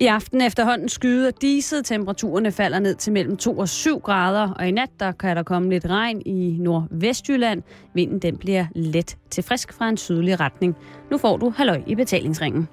I aften efterhånden skyder diset. Temperaturerne falder ned til mellem 2 og 7 grader, og i nat der kan der komme lidt regn i nordvestjylland. Vinden den bliver let til frisk fra en sydlig retning. Nu får du halløj i betalingsringen.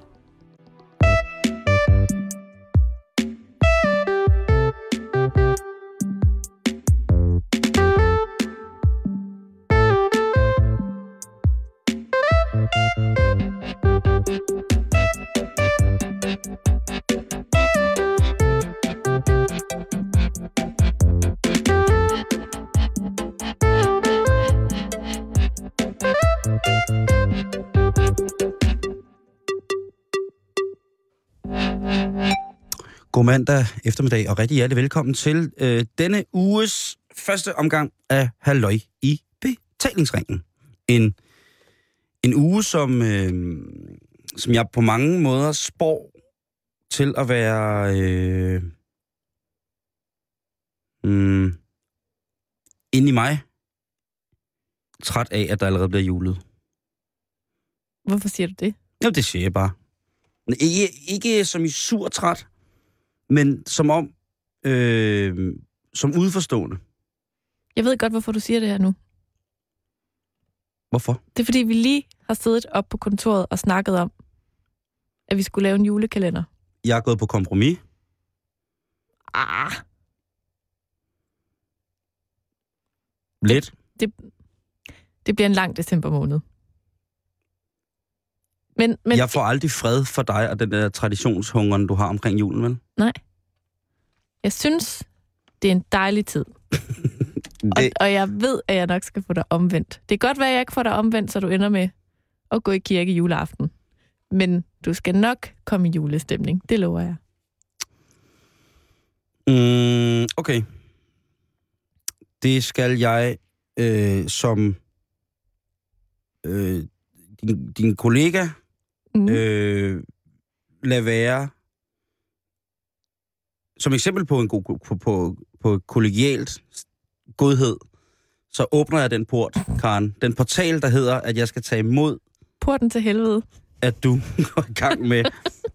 God mandag eftermiddag, og rigtig hjertelig velkommen til øh, denne uges første omgang af Halløj i betalingsringen. En, en uge, som, øh, som jeg på mange måder spår til at være øh, mm, inde i mig træt af, at der allerede bliver julet. Hvorfor siger du det? Jo, det siger jeg bare. Ikke, ikke som i sur træt, men som om, øh, som udforstående. Jeg ved godt, hvorfor du siger det her nu. Hvorfor? Det er, fordi vi lige har siddet op på kontoret og snakket om, at vi skulle lave en julekalender. Jeg er gået på kompromis. Ah, Lidt. det bliver en lang december måned. Men, men jeg får aldrig fred for dig og den der traditionshungeren, du har omkring julen, vel? jeg synes, det er en dejlig tid. Og, Det, og jeg ved, at jeg nok skal få dig omvendt. Det kan godt være, at jeg ikke får dig omvendt, så du ender med at gå i kirke juleaften. Men du skal nok komme i julestemning. Det lover jeg. mm, okay. Det skal jeg øh, som øh, din, din kollega Mm. øh, lade være som eksempel på en god på, på, på kollegialt godhed, så åbner jeg den port, Karen. Den portal, der hedder, at jeg skal tage imod Porten til helvede. at du går i gang med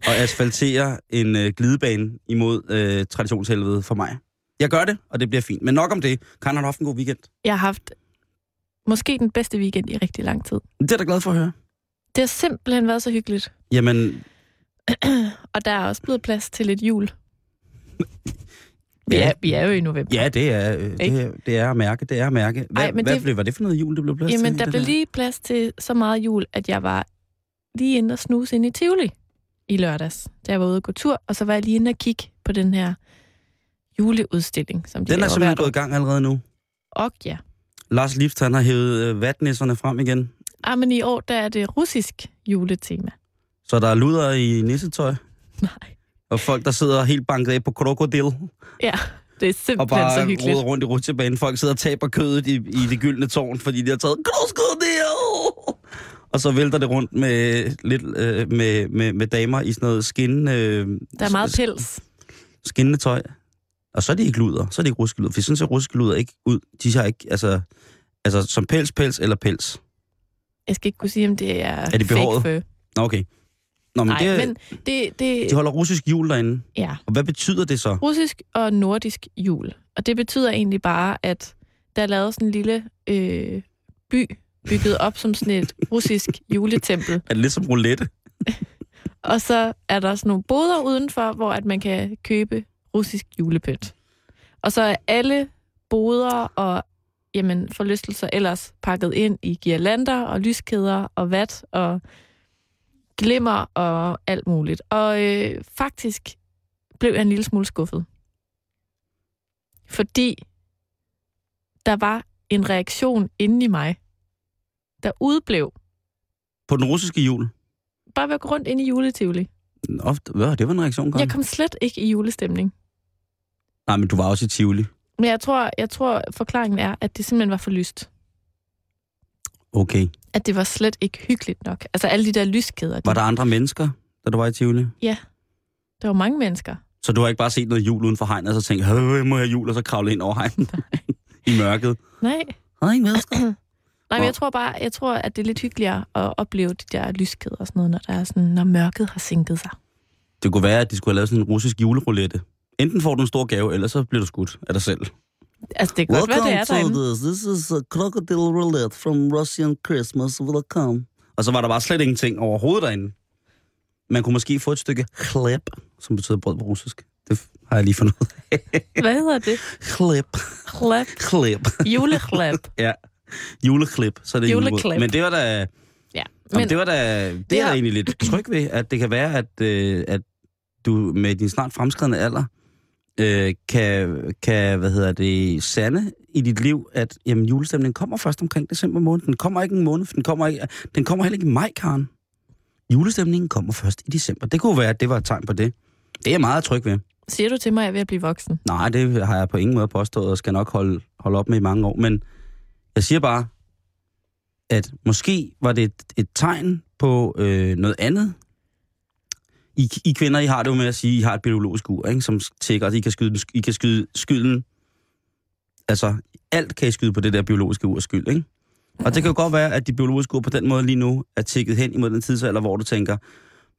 at asfaltere en øh, glidebane imod øh, traditionshelvede for mig. Jeg gør det, og det bliver fint. Men nok om det. Karen har du haft en god weekend. Jeg har haft måske den bedste weekend i rigtig lang tid. Det er jeg da glad for at høre. Det har simpelthen været så hyggeligt. Jamen, Og der er også blevet plads til lidt jul. Vi Ja. er, vi er jo i november. ja, det er, øh, det, er, det er at mærke. Det er at mærke. Hvad, Ej, men hvad det- blev, var det for noget jul, det blev plads Jamen, til? der det blev lige plads til så meget jul, at jeg var lige inde og snuse ind i Tivoli i lørdags, da jeg var ude og gå tur, og så var jeg lige inde og kigge på den her juleudstilling, som de Den er simpelthen gået i gang allerede nu. Og ja. Lars Lift, han har hævet øh, vatnisserne frem igen. Ah, men i år, der er det russisk juletema. Så der er luder i nissetøj. Nej. Og folk, der sidder helt banket af på krokodil. Ja, det er Og simpelthen bare så hyggeligt. rundt i rutsjebanen. Folk sidder og taber kødet i, i det gyldne tårn, fordi de har taget krokodil. Og så vælter det rundt med, lidt, øh, med, med, med damer i sådan noget skin, øh, Der er meget pels. skinnende tøj. Og så er det ikke luder. Så er det ikke ruskeluder. For sådan ser ruskeluder ikke ud. De har ikke, altså, altså som pels, pels eller pels. Jeg skal ikke kunne sige, om det er, Er det behåret? fake fur. Nå, okay. Nå, men, Nej, det, men det, det, de holder russisk jul derinde. ja, Og hvad betyder det så? russisk og nordisk jul. Og det betyder egentlig bare, at der er lavet sådan en lille øh, by, bygget op som sådan et russisk juletempel. Er det lidt som roulette? Og så er der sådan nogle boder udenfor, hvor at man kan købe russisk julepynt. Og så er alle boder og jamen, forlystelser ellers pakket ind i girlander og lyskæder og vat og glimmer og alt muligt. Og øh, faktisk blev jeg en lille smule skuffet. Fordi der var en reaktion inde i mig, der udblev. På den russiske jul? Bare ved at gå rundt ind i juletivoli. Ofte, hvad, det var en reaktion, Karen. Jeg kom slet ikke i julestemning. Nej, men du var også i Tivoli. Men jeg tror, jeg tror, forklaringen er, at det simpelthen var for lyst. Okay. At det var slet ikke hyggeligt nok. Altså alle de der lyskæder. Var de, der andre mennesker, da du var i Tivoli? der var mange mennesker. Så du har ikke bare set noget jul uden for hegnet, og så tænkt, "Øh, jeg må have jul, og så kravle ind over hegnet i mørket? Nej. Har ikke mennesker? Nej, men jeg tror bare, jeg tror, at det er lidt hyggeligere at opleve de der lyskæder og sådan noget, når, der er sådan, når mørket har sænket sig. Det det kunne være, at de skulle have lavet sådan en russisk juleroulette. Enten får du en stor gave, eller så bliver du skudt af dig selv. Altså, det kan godt være, det er derinde. this. This is a crocodile roulette from Russian Christmas. Welcome. Og så var der bare slet ingenting overhovedet derinde. Man kunne måske få et stykke klep, som betyder brød på russisk. Det har jeg lige fundet ud af. Hvad hedder det? klep. Klap. Klep. Juleklap. Ja. Juleklip, så er det Juleklip. julebrød. Men det var da... Ja. Men, Men det var da, det, det er har- egentlig lidt tryg ved, at det kan være, at, øh, at du med din snart fremskridende alder øh, kan, kan, hvad hedder det, sande i dit liv, at jamen, julestemningen kommer først omkring december måned. Den kommer ikke en måned, den kommer, ikke, den kommer heller ikke i maj, Karen. Julestemningen kommer først i december. Det kunne være, at det var et tegn på det. Det er jeg meget tryg ved. siger du til mig, at jeg er ved at blive voksen? Nej, det har jeg på ingen måde påstået, og skal nok holde, holde op med i mange år. Men jeg siger bare, at måske var det et, et tegn på øh, noget andet. I, I kvinder, I har det jo med at sige, at I har et biologisk ur, ikke? som tækker, at I kan skyde, I kan skyde skylden. Altså, alt kan I skyde på det der biologiske urs skyld, ikke? Og det kan jo godt være, at de biologiske ur på den måde lige nu er tækket hen imod den tidsalder, hvor du tænker,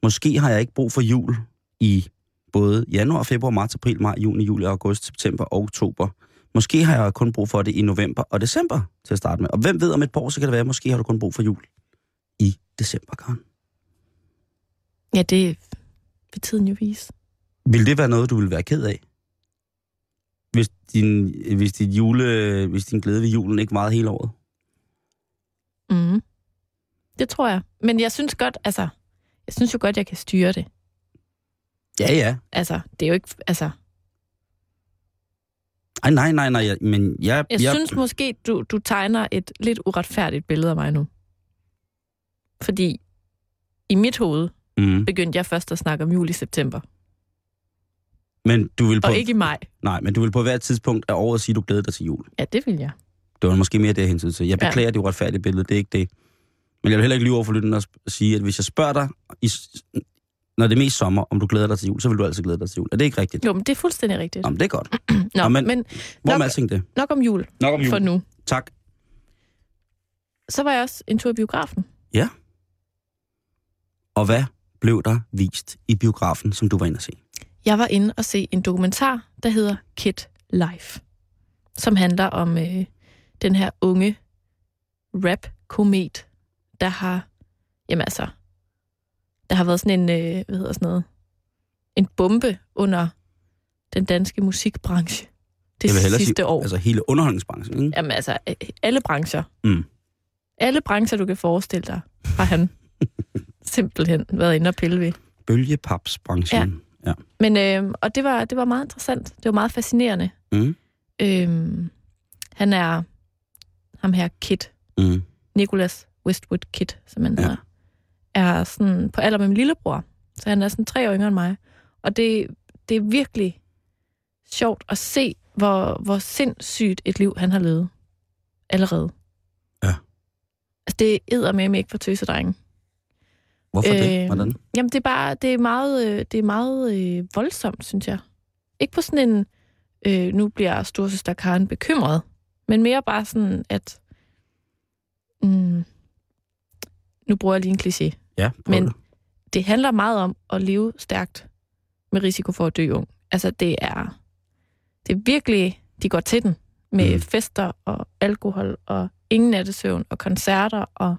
måske har jeg ikke brug for jul i både januar, februar, marts, april, maj, juni, juli, august, september og oktober. Måske har jeg kun brug for det i november og december til at starte med. Og hvem ved om et par år, så kan det være, at måske har du kun brug for jul i december, Karen. Ja, det vil tiden jo vise. Vil det være noget, du vil være ked af? Hvis din, hvis din, jule, hvis din glæde ved julen ikke meget hele året? Mm. Det tror jeg. Men jeg synes godt, altså, jeg synes jo godt, jeg kan styre det. Ja, ja. Altså, det er jo ikke, altså, Ej, nej, nej, nej. Jeg, men jeg, jeg, jeg synes måske, du, du tegner et lidt uretfærdigt billede af mig nu. Fordi i mit hoved mm, begyndte jeg først at snakke om jul i september, men du vil på, og ikke i maj. nej, men du vil på hvert tidspunkt af året sige, at du glæder dig til jul. Ja, det vil jeg. Det var måske mere det, jeg hentede til. Jeg Ja. beklager det uretfærdige billede, det er ikke det. Men jeg vil heller ikke lyve over for lytterne og sige, at hvis jeg spørger dig, i, når det er mest sommer, om du glæder dig til jul, så vil du altid glæde dig til jul. Er det ikke rigtigt? Jo, men det er fuldstændig rigtigt. Jamen, det er godt. Nå, Nå, men- men, Hvor er Nok- alting det? nok om jul Nok om for nu. Tak. Så var jeg også en tur i biografen. Og hvad blev der vist i biografen, som du var inde at se? Jeg var inde og se en dokumentar, der hedder Kid Life, som handler om øh, den her unge rap-komet, der har, jamen altså, der har været sådan en, øh, hvad hedder sådan noget, en bombe under den danske musikbranche det sidste sige, år. altså hele underholdningsbranchen, ikke? Jamen altså, øh, alle brancher. Mm. Alle brancher, du kan forestille dig, har han simpelthen været inde og pille ved. Bølgepapsbranchen. Ja. ja. Men, øh, og det var, det var meget interessant. Det var meget fascinerende. Mm. Øhm, han er ham her Kid, Mm. Nicholas Westwood Kid, som han Ja. hedder, er sådan på alder med min lillebror. Så han er sådan tre år yngre end mig. Og det, det er virkelig sjovt at se, hvor, hvor sindssygt et liv han har levet allerede. Ja. Altså, det er med ikke for tøsedrengen. Hvorfor øh, det? Øh, Hvordan? Jamen, det er bare, det er meget, øh, det er meget øh, voldsomt, synes jeg. Ikke på sådan en, øh, nu bliver storsøster Karen bekymret, men mere bare sådan, at, mm, nu bruger jeg lige en kliché, Ja, men- det. det handler meget om at leve stærkt med risiko for at dø ung. Altså, det er, det er virkelig, de går til den med mm. fester og alkohol og ingen nattesøvn og koncerter og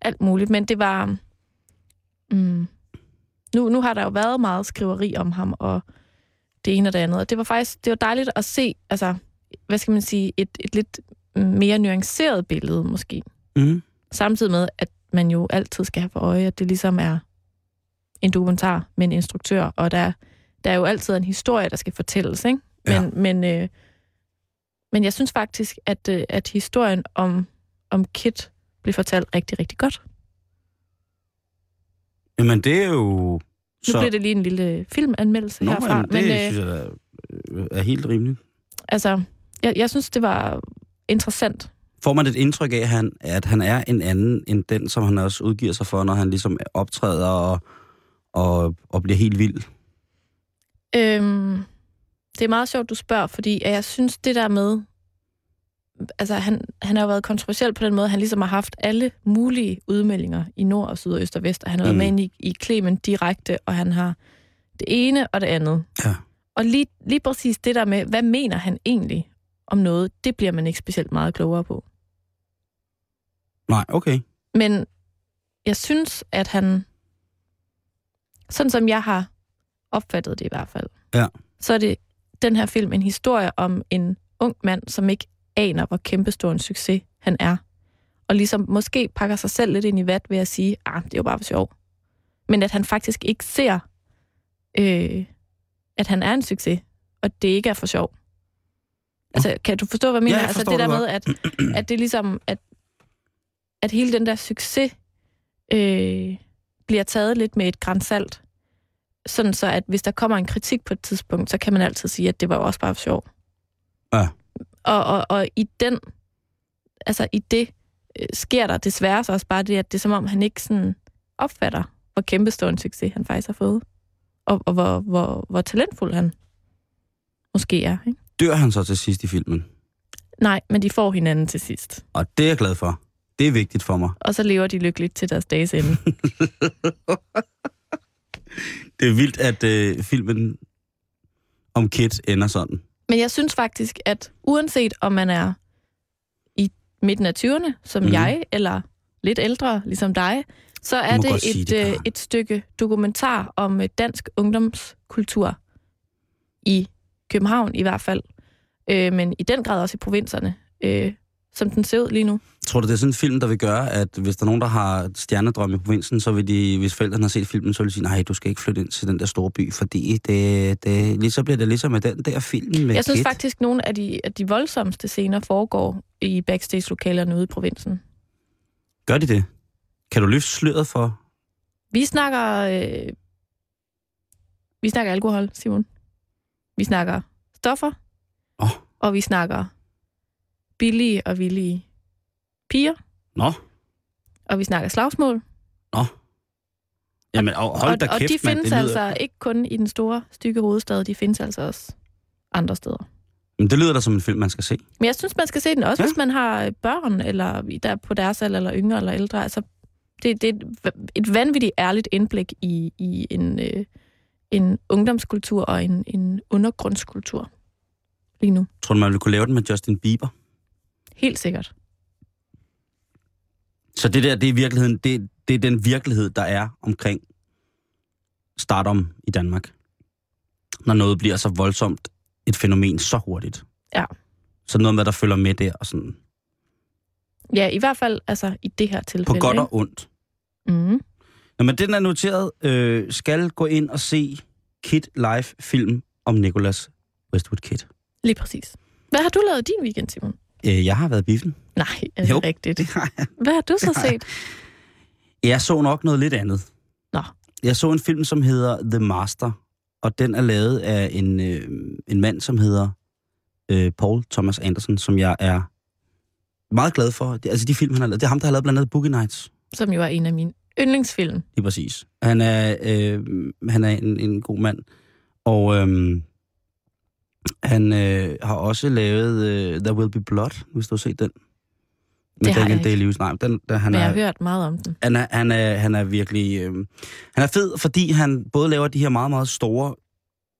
alt muligt. Men det var... Mm, nu, nu har der jo været meget skriveri om ham og det ene og det andet. Og det var faktisk det var dejligt at se, altså, hvad skal man sige, et, et lidt mere nuanceret billede måske. Mm. Samtidig med, at man jo altid skal have for øje, at det ligesom er en dokumentar med en instruktør, og der, der er jo altid en historie, der skal fortælles, ikke? Men, Ja. men, øh, men jeg synes faktisk, at, øh, at historien om, om Kit blev fortalt rigtig, rigtig godt. Jamen, det er jo... Nu så... bliver det lige en lille filmanmeldelse Nå, herfra. jamen, det men synes øh, jeg da, øh, er helt rimeligt. altså, jeg, jeg synes, det var interessant. Får man et indtryk af, at han, at han er en anden end den, som han også udgiver sig for, når han ligesom optræder og, og, og bliver helt vild? Øhm, det er meget sjovt, du spørger, fordi jeg synes, det der med... Altså, han, han har jo været kontroversiel på den måde, han ligesom har haft alle mulige udmeldinger i nord og syd og øst og vest, og han har været Mm. med ind i, i Clement direkte, og han har det ene og det andet. Ja. Og lige, lige præcis det der med, hvad mener han egentlig om noget, det bliver man ikke specielt meget klogere på. Nej, okay. Men jeg synes, at han, sådan som jeg har opfattet det i hvert fald, Ja. så er det den her film en historie om en ung mand, som ikke aner, hvor kæmpestor en succes han er. Og ligesom måske pakker sig selv lidt ind i vat ved at sige, ah, det er jo bare for sjov. Men at han faktisk ikke ser, øh, at han er en succes, og det ikke er for sjov. Altså, kan du forstå, hvad jeg mener? jeg altså det der med, at, at det ligesom, at, at hele den der succes øh, bliver taget lidt med et grænsalt. Sådan så, at hvis der kommer en kritik på et tidspunkt, så kan man altid sige, at det var jo også bare for sjov. Og, og, og i den, altså i det, øh, sker der desværre så også bare det, at det er som om, han ikke sådan opfatter, hvor kæmpestor en succes han faktisk har fået. Og, og hvor, hvor, hvor talentfuld han måske er. Ikke? Dør han så til sidst i filmen? Nej, men de får hinanden til sidst. Og det er jeg glad for. Det er vigtigt for mig. Og så lever de lykkeligt til deres dages ende. Det er vildt, at øh, filmen om Kit ender sådan. Men jeg synes faktisk, at uanset om man er i midten af 20'erne, som mm. jeg, eller lidt ældre, ligesom dig, så er det et, det, øh, et stykke dokumentar om øh, dansk ungdomskultur i København i hvert fald, øh, men i den grad også i provinserne, øh, som den ser ud lige nu. Tror du, det er sådan en film, der vil gøre, at hvis der er nogen, der har stjernedrømme i provinsen, så vil de, hvis forældrene har set filmen, så vil de sige, nej, du skal ikke flytte ind til den der store by, fordi det, det, lige så bliver det ligesom med den der film med Jeg synes Kit. faktisk, at nogle af de, af de voldsomste scener foregår i backstage-lokalerne ude i provinsen. Gør de det? Kan du løfte sløret for... Vi snakker... Øh, vi snakker alkohol, Simon. Vi snakker stoffer. Åh. Og vi snakker billige og villige piger. Nå, Og vi snakker slagsmål. nå. Jamen, og, hold og, da og kæft, de mand. findes Det lyder, altså ikke kun i den store, stykke hovedstad. De findes altså også andre steder. Men det lyder da som en film, man skal se. Men jeg synes, man skal se den også, Ja. hvis man har øh, børn, eller der er på deres alder, eller yngre, eller ældre. Altså, det, det er et, et vanvittigt ærligt indblik i, i en, øh, en ungdomskultur og en, en undergrundskultur lige nu. Tror du, man ville kunne lave den med Justin Bieber? Helt sikkert. Så det der, det er i virkeligheden, det, det er den virkelighed, der er omkring stardom i Danmark. Når noget bliver så voldsomt et fænomen så hurtigt. Ja. Så noget med, der følger med der, og sådan, Ja, i hvert fald altså i det her på tilfælde. godt og ondt. Mm. Når man den er noteret, øh, skal gå ind og se Kid Live film om Nicholas Westwood Kid. Lige præcis. Hvad har du lavet din weekend, Simon? Øh, jeg har været biffen. Nej, er det Jo. rigtigt? Det har jeg. Hvad har du så set? Jeg så nok noget lidt andet. Nå. Jeg så en film, som hedder The Master, og den er lavet af en, øh, en mand, som hedder øh, Paul Thomas Anderson, som jeg er meget glad for. Det, altså de film, han har lavet, det er ham, der har lavet blandt andet Boogie Nights. Som jo er en af mine yndlingsfilm. Lige præcis. Han er, øh, han er en, en god mand. Og øh, han øh, har også lavet øh, There Will Be Blood, hvis du har set den. Med Det Daniel. Day-Lewis. Nej, den, der, han Men jeg er, har hørt meget om den. han er, han er, han er virkelig... Øh, han er fed, fordi han både laver de her meget, meget store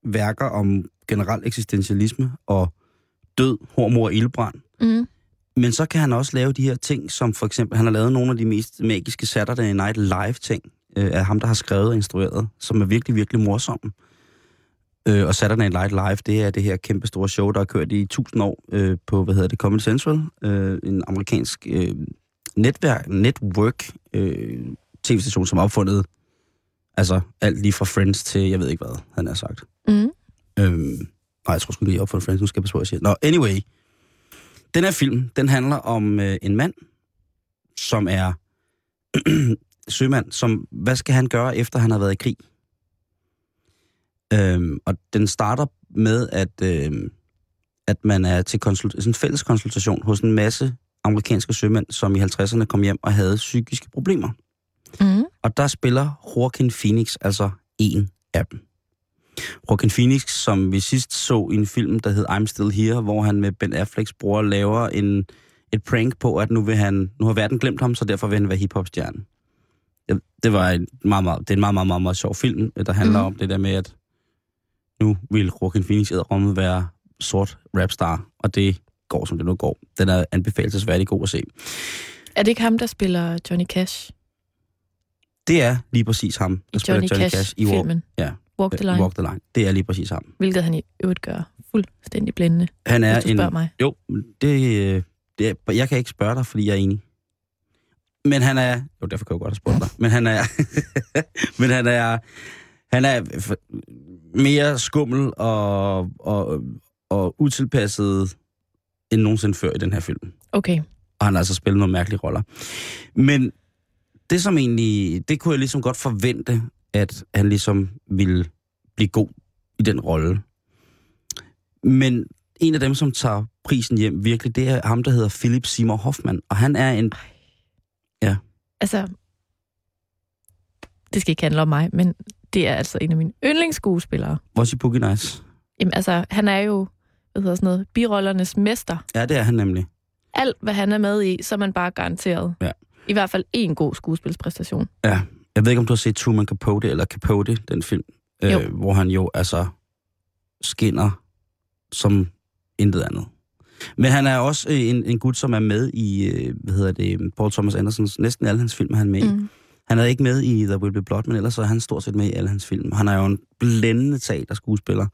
værker om generel eksistentialisme og død, hormor og ildbrand. Mm. Men så kan han også lave de her ting, som for eksempel, han har lavet nogle af de mest magiske Saturday Night Live-ting, øh, af ham, der har skrevet og instrueret, som er virkelig, virkelig morsomme. Øh, og Saturday Night Live, det er det her kæmpe store show, der har kørt i tusind år øh, på, hvad hedder det, Comedy Central, øh, en amerikansk øh, netværk, network øh, tv-station, som har opfundet altså alt lige fra Friends til, jeg ved ikke hvad, han har sagt. Mm. Øhm, nej, jeg tror sgu lige op for Friends, nu skal jeg passe på, jeg siger. Nå, anyway. Den her film, den handler om øh, en mand, som er sømand, som, hvad skal han gøre, efter han har været i krig? Øhm, og den starter med, at, øh, at man er til konsult- sådan en fælles konsultation hos en masse amerikanske sømænd, som i 50'erne kom hjem og havde psykiske problemer. Mm. Og der spiller Joaquin Phoenix altså en af dem. Joaquin Phoenix, som vi sidst så i en film, der hed I'm Still Here, hvor han med Ben Afflecks bror laver en, et prank på, at nu, vil han, nu har verden glemt ham, så derfor vil han være hiphop-stjerne. Det, det, var en meget, meget, det er en meget, meget, meget, meget sjov film, der handler mm. Om det der med, at nu vil Joaquin Phoenix æderrummet være sort rapstar, og det går, som det nu går. Den er anbefalesværdig god at se. Er det ikke ham, der spiller Johnny Cash Det er lige præcis ham, der i spiller Johnny, Johnny Cash, Cash i filmen ja. Walk the Line? Walk the Line. Det er lige præcis ham. Hvilket han i øvrigt gør fuldstændig blændende, Han er hvis du en... spørger mig. Jo, det, øh, det er, jeg kan ikke spørge dig, fordi jeg er enig. Men han er... Jo, derfor kan jeg jo godt have spurgt dig. Men han er... men han er... Han er mere skummel og, og, og utilpasset end nogensinde før i den her film. Okay. Og han har altså spillet nogle mærkelige roller. Men det som egentlig... Det kunne jeg ligesom godt forvente, at han ligesom ville blive god i den rolle. Men en af dem, som tager prisen hjem virkelig, det er ham, der hedder Philip Seymour Hoffman. Og han er en... Altså, det skal ikke handle om mig, men det er altså en af mine yndlingsskuespillere. Også i Boogie Nights. Jamen altså, han er jo, hvad hedder sådan noget, birollernes mester. Ja, det er han nemlig. Alt, hvad han er med i, så er man bare garanteret. Ja. I hvert fald en god skuespilspræstation. Ja. Jeg ved ikke, om du har set Truman Capote eller Capote, den film. Jo. Øh, hvor han jo altså skinner som intet andet. Men han er også øh, en, en gut, som er med i, øh, hvad hedder det, Paul Thomas Andersons, næsten alle hans film er han med i. Mm. Han er ikke med i The Will Be Blood, men ellers så er han stort set med i alle hans film. Han er jo en blændende teaterskuespiller,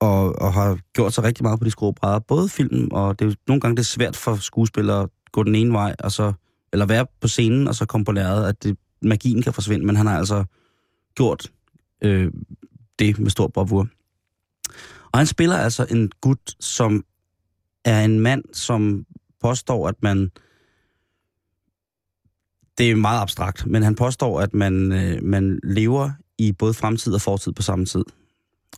og, og har gjort sig rigtig meget på de skruebrædder. Både film, og det er jo nogle gange det er svært for skuespillere at gå den ene vej, og så, eller være på scenen, og så komme på lærredet, at det, magien kan forsvinde, men han har altså gjort øh, det med stor bravur. Og han spiller altså en gut, som er en mand, som påstår, at man det er meget abstrakt, men han påstår, at man, øh, man lever i både fremtid og fortid på samme tid.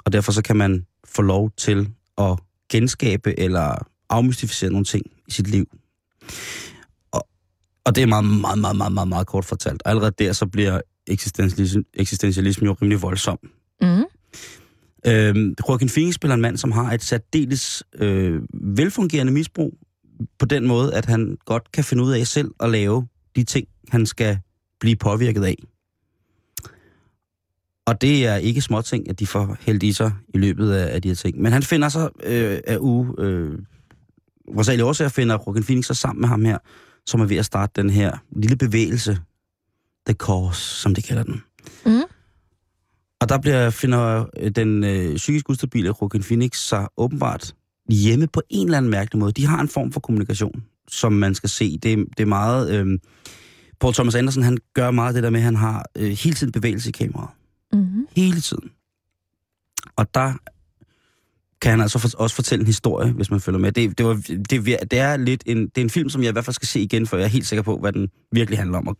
Og derfor så kan man få lov til at genskabe eller afmystificere nogle ting i sit liv. Og, og det er meget, meget, meget, meget, meget, meget kort fortalt. Og allerede der så bliver eksistentialisme, eksistentialisme jo rimelig voldsom. Mm. Øhm, Joaquin Phoenix spiller en mand, som har et særdeles øh, velfungerende misbrug, på den måde, at han godt kan finde ud af selv at lave de ting, han skal blive påvirket af. Og det er ikke små ting, at de får hældt i sig i løbet af, af de her ting. Men han finder sig øh, af uge... Øh, Rosalie årsager finder Joaquin Phoenix sig sammen med ham her, som er ved at starte den her lille bevægelse, The Cause, som de kalder den. Mm. Og der bliver, finder øh, den øh, psykisk ustabile Joaquin Phoenix sig åbenbart hjemme på en eller anden mærkelig måde. De har en form for kommunikation, som man skal se. Det, det er meget... Øh, Paul Thomas Anderson, han gør meget det der med, at han har øh, hele tiden bevægelse i kameraet. Mm. Hele tiden. Og der kan han altså for, også fortælle en historie, hvis man følger med. Det, det, var, det, det, er lidt en, det er en film, som jeg i hvert fald skal se igen, for jeg er helt sikker på, hvad den virkelig handler om.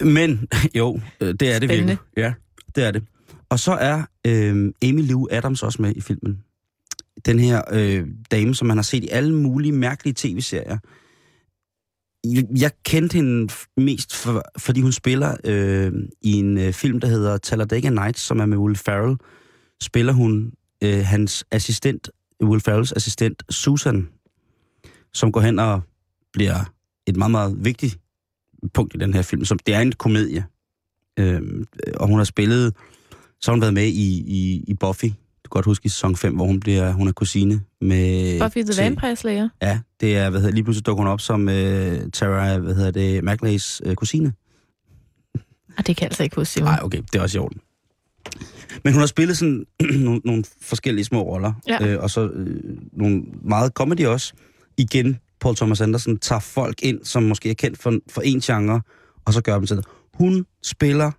Men jo, øh, det er det Spændende. virkelig. Ja, det er det. Og så er øh, Amy Lou Adams også med i filmen. Den her øh, dame, som man har set i alle mulige mærkelige tv-serier. Jeg, jeg kendte hende mest, for, fordi hun spiller øh, i en øh, film, der hedder Talladega Nights, som er med Will Ferrell. Spiller hun øh, hans assistent, Will Ferrells assistent, Susan, som går hen og bliver et meget, meget vigtigt punkt i den her film. Som, det er en komedie. Øh, og hun har spillet, så har hun været med i, i, i Buffy. Godt huske i sæson 5, hvor hun bliver hun er kusine med... Buffy the Vampire Slayer. Ja, det er, hvad hedder, lige pludselig dukker hun op som øh, Tara, hvad hedder det, Maclays øh, kusine. Ah, det kan jeg altså ikke huske. Nej, okay, det er også i orden. Men hun har spillet sådan nogle, nogle forskellige små roller, Ja. øh, og så øh, nogle meget comedy også. Igen, Paul Thomas Anderson tager folk ind, som måske er kendt for, for en genre, og så gør dem til. Hun spiller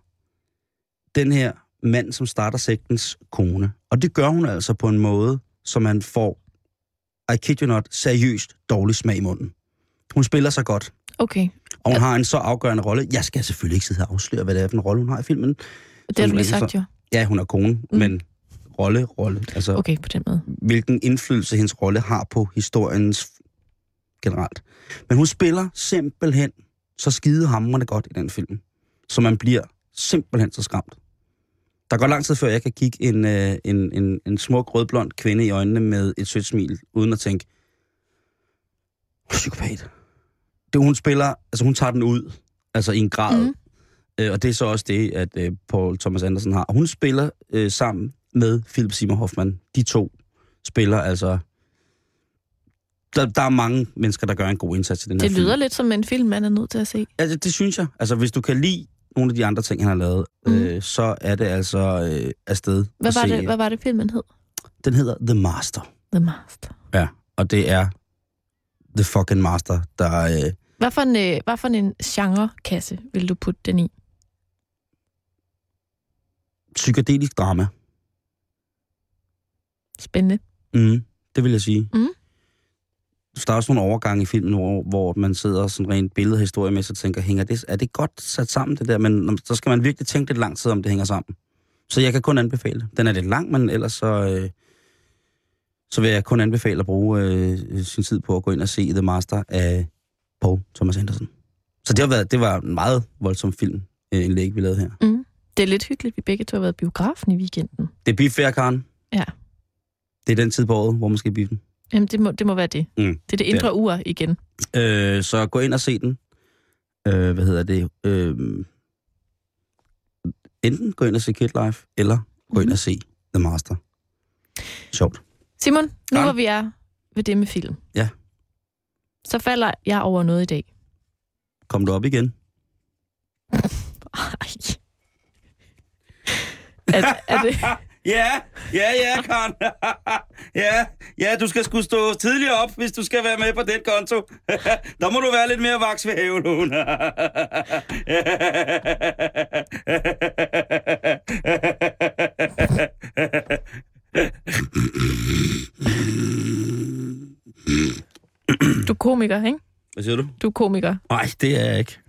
den her mand, som starter sektens kone. Og det gør hun altså på en måde, så man får, I kid you not, seriøst dårlig smag i munden. Hun spiller så godt. Okay, Og hun Ja. har en så afgørende rolle. Jeg skal selvfølgelig ikke sidde her og afsløre, hvad det er for en rolle, hun har i filmen. det har Som du lige sagt jo. Ja, hun er kone, mm. men rolle, rolle. Altså, okay. På den måde. hvilken indflydelse hendes rolle har på historiens generelt. Men hun spiller simpelthen så skide hamrende godt i den film, så man bliver simpelthen så skræmt. Der går lang tid før, jeg kan kigge en, øh, en, en, en smuk rødblond kvinde i øjnene med et sødt smil, uden at tænke, psykopat. Det hun spiller, altså hun tager den ud, altså i en grad, mm. Øh, og det er så også det, at øh, Paul Thomas Anderson har. Hun spiller øh, sammen med Philip Seymour Hoffman. De to spiller altså... Der, der er mange mennesker, der gør en god indsats i den Det her film. lyder lidt som en film, man er nødt til at se. Altså, det synes jeg. Altså, hvis du kan lide nogle af de andre ting, han har lavet, Mhm. øh, så er det altså øh, afsted Hvad var, det, hvad var det, filmen hed? Den hedder The Master. The Master. Ja, og det er The fucking Master, der... Øh, Hvad for en, øh, hvad for en genrekasse vil du putte den i? psykedelisk drama. Spændende. Mm, det vil jeg sige. Mhm. Der er også nogle overgange i filmen, hvor, hvor man sidder sådan rent billedhistorie med, og tænker, hænger det, er det godt sat sammen det der? Men så skal man virkelig tænke lidt lang tid, om det hænger sammen. Så jeg kan kun anbefale. det. Den er lidt lang, men ellers så, øh, så vil jeg kun anbefale at bruge øh, sin tid på at gå ind og se The Master af Paul Thomas Anderson. Så det, har været, det var en meget voldsom film, øh, indlæg, vi lavede her. Mm. Det er lidt hyggeligt, vi begge to har været biografen i weekenden. Det er Biff Karen. Ja. Det er den tid på året, hvor man skal i biffen. Jamen, det må, det må være det. Mm. Det er det indre Det ur igen. Øh, så gå ind og se den. Øh, hvad hedder det? Øh, enten gå ind og se Kid Life, eller gå ind Mhm. og se The Master. Sjovt. Simon, nu Ja. hvor vi er ved det med film. Ja. Så falder jeg over noget i dag. Kom du op igen? Ej. Er, er det, Ja, ja, ja, Karen. ja, ja, du skal skulle stå tidligere op, hvis du skal være med på den konto. Der må du være lidt mere vaks ved havelån. du er komiker, ikke? Hvad siger du? Du er komiker. Nej, det er jeg ikke.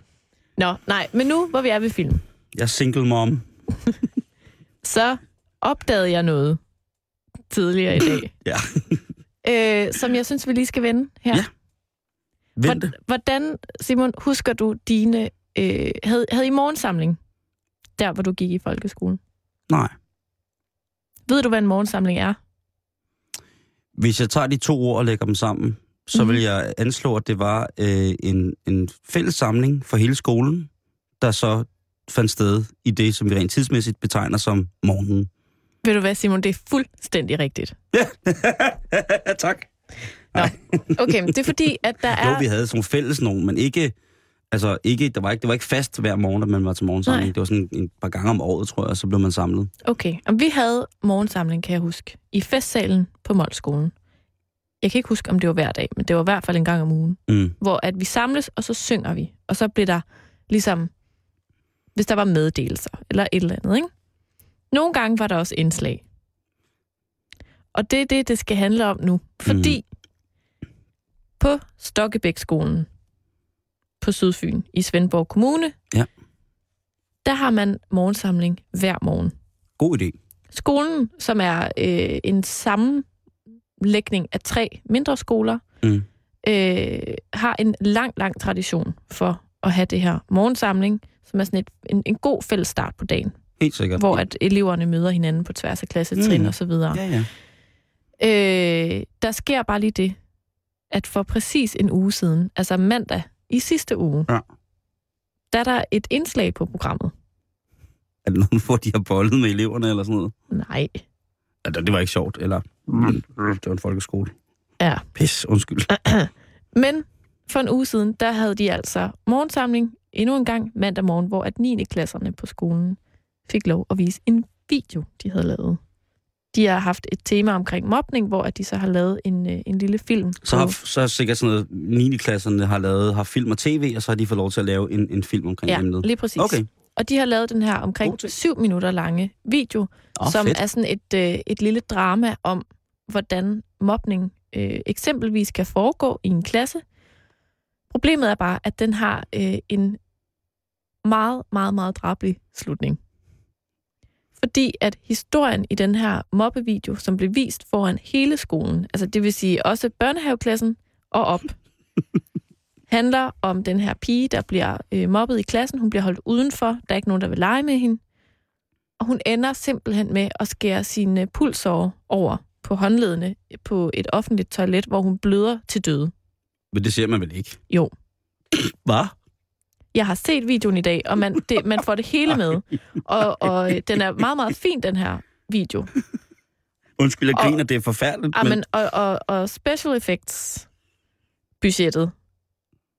Nå, nej, men nu hvor vi er ved film, Jeg er single mom. så opdagede jeg noget tidligere i dag, Ja. øh, som jeg synes, vi lige skal vende her. Ja. Hvor- Hvordan, Simon, husker du dine... Øh, havde, havde I morgensamling, der hvor du gik i folkeskolen? Nej. Ved du, hvad en morgensamling er? Hvis jeg tager de to ord og lægger dem sammen, så Mhm. vil jeg anslå, at det var øh, en, en fælles samling for hele skolen, der så fandt sted i det, som vi rent tidsmæssigt betegner som morgenen. Ved du hvad, Simon, det er fuldstændig rigtigt. tak. Okay, men det er fordi, at der Jo, er... vi havde sådan fælles nogen, men ikke... Altså, ikke, der var ikke, det var ikke fast hver morgen, at man var til morgensamling. Nej. Det var sådan en par gange om året, tror jeg, og så blev man samlet. Okay, og vi havde morgensamling, kan jeg huske, i festsalen på Målskolen. Jeg kan ikke huske, om det var hver dag, men det var i hvert fald en gang om ugen. Mm. Hvor at vi samles, og så synger vi. Og så bliver der ligesom, hvis der var meddelelser, eller et eller andet, ikke? Nogle gange var der også indslag. Og det er det, det skal handle om nu. Fordi på Stokkebækskolen på Sydfyn i Svendborg Kommune, Ja. der har man morgensamling hver morgen. God idé. Skolen, som er øh, en sammenlægning af tre mindre skoler, Mm. øh, har en lang, lang tradition for at have det her morgensamling, som er sådan et, en, en god fælles start på dagen, Helt sikkert. hvor at eleverne møder hinanden på tværs af klassetrin Mm. og så videre. Ja, ja. Øh, der sker bare lige det, at for præcis en uge siden, altså mandag i sidste uge, Ja. der er der et indslag på programmet. Er det noget, hvor de har bollet med eleverne eller sådan noget? Nej. Altså, det var ikke sjovt, eller... Mm. Det var en folkeskole. Ja. Pis, undskyld. Men for en uge siden, der havde de altså morgensamling endnu en gang mandag morgen, hvor at 9. klasserne på skolen fik lov at vise en video, de havde lavet. De har haft et tema omkring mobning, hvor at de så har lavet en, øh, en lille film. Så har, så er sikkert sådan noget, 9. klasserne har lavet, har film og tv, og så har de fået lov til at lave en, en film omkring Ja, emnet. lige præcis. Okay. Og de har lavet den her omkring ting. syv minutter lange video, Åh, som fedt. er sådan et, øh, et lille drama om, hvordan mobning øh, eksempelvis kan foregå i en klasse. Problemet er bare, at den har øh, en meget, meget, meget drabelig slutning. Fordi at historien i den her mobbevideo, som blev vist foran hele skolen, altså det vil sige også børnehaveklassen og op, handler om den her pige, der bliver øh, mobbet i klassen. Hun bliver holdt udenfor. Der er ikke nogen, der vil lege med hende. Og hun ender simpelthen med at skære sine pulsår over på håndledene på et offentligt toilet, hvor hun bløder til døde. Men det ser man vel ikke? Jo. Hvad? Jeg har set videoen i dag, og man, det, man får det hele med. Og, og øh, den er meget, meget fin, den her video. Undskyld, jeg Og- griner, det er forfærdeligt. Ja, men, og, og, og special effects budgettet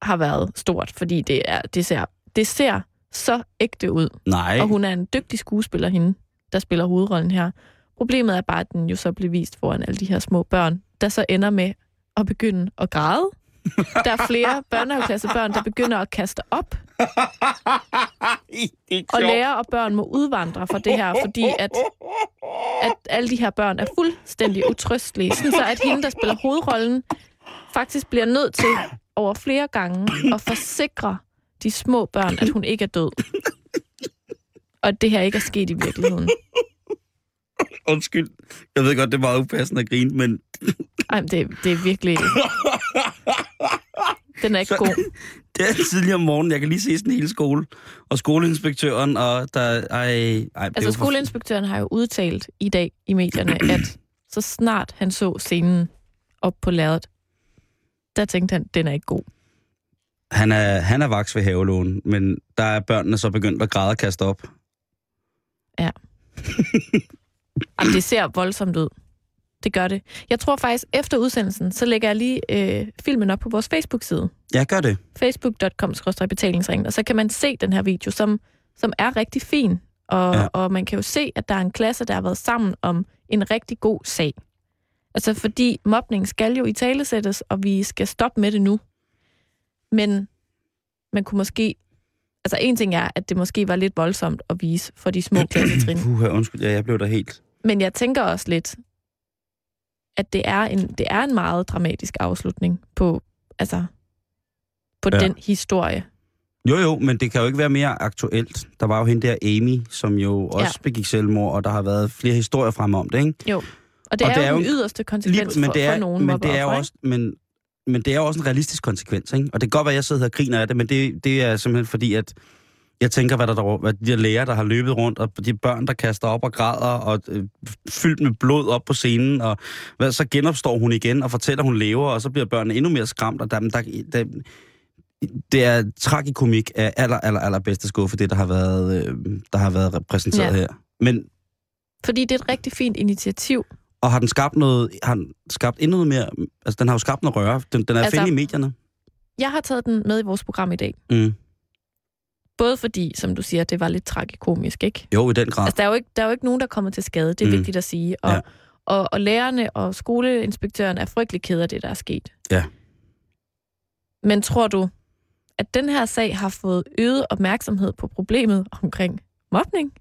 har været stort, fordi det, er, det, ser, det ser så ægte ud. nej, Og hun er en dygtig skuespiller, hende, der spiller hovedrollen her. Problemet er bare, at den jo så blev vist foran alle de her små børn, der så ender med at begynde at græde. Der er flere børnehaveklassebørn, der begynder at kaste op, og lærer og børn må udvandre fra det her, fordi at, at alle de her børn er fuldstændig utrøstelige. Sådan så, at hende, der spiller hovedrollen, faktisk bliver nødt til over flere gange at forsikre de små børn, at hun ikke er død. Og det her ikke er sket i virkeligheden. Undskyld. Jeg ved godt, det er meget upassende at grine, men Ej, men det, det er virkelig... Den er ikke Så- god. Det er tidligere om morgenen. Jeg kan lige se sådan en hel skole. Og skoleinspektøren, og der... Ej, ej, Altså, skoleinspektøren har jo udtalt i dag i medierne, at så snart han så scenen op på lærredet, der tænkte han, den er ikke god. Han er, han er vaks ved havelån, men der er børnene så begyndt at græde og kaste op. Jamen, det ser voldsomt ud. Det gør det. Jeg tror faktisk, efter udsendelsen, så lægger jeg lige øh, filmen op på vores Facebook-side. Jeg gør det. facebook.com betalingsringen, og så kan man se den her video, som, som er rigtig fin. Og, Ja. ja. og man kan jo se, at der er en klasse, der har været sammen om en rigtig god sag. Altså fordi mobning skal jo i talesættes, og vi skal stoppe med det nu. Men man kunne måske... Altså en ting er, at det måske var lidt voldsomt at vise for de små klassetrin. Puh, undskyld, ja, jeg blev der helt... Men jeg tænker også lidt, at det er en, det er en meget dramatisk afslutning på, altså, på Ja. den historie. Jo, jo, men det kan jo ikke være mere aktuelt. Der var jo hende der Amy, som jo også ja. Begik selvmord, og der har været flere historier frem om det, ikke? Jo. Og det, Og er, det er jo den yderste konsekvens men for, det er, for nogen men det er jo også, men, men det er jo også en realistisk konsekvens, ikke? Og det kan godt være, at jeg sidder her og griner af det, men det, det er simpelthen fordi, at jeg tænker, hvad der, der hvad de læger, der har løbet rundt, og de børn, der kaster op og græder, og øh, fyldt med blod op på scenen, og hvad, så genopstår hun igen og fortæller, at hun lever, og så bliver børnene endnu mere skræmt, og der, der, der, det er tragikomik af aller, aller, aller bedste skuffe, det der har været, øh, der har været repræsenteret ja. Her. Men Fordi det er et rigtig fint initiativ. og har den skabt noget, har den skabt endnu noget mere, altså den har jo skabt noget røre, den, den er altså, finde i medierne. Jeg har taget den med i vores program i dag. Mm. Både fordi, som du siger, det var lidt tragikomisk, ikke? Jo, i den grad. Altså, der er jo ikke, der er jo ikke nogen, der kommer til skade. Det er Mm. vigtigt at sige. Og, Ja. og, og lærerne og skoleinspektøren er frygtelig ked af det, der er sket. Ja. Men tror du, at den her sag har fået øget opmærksomhed på problemet omkring mobning?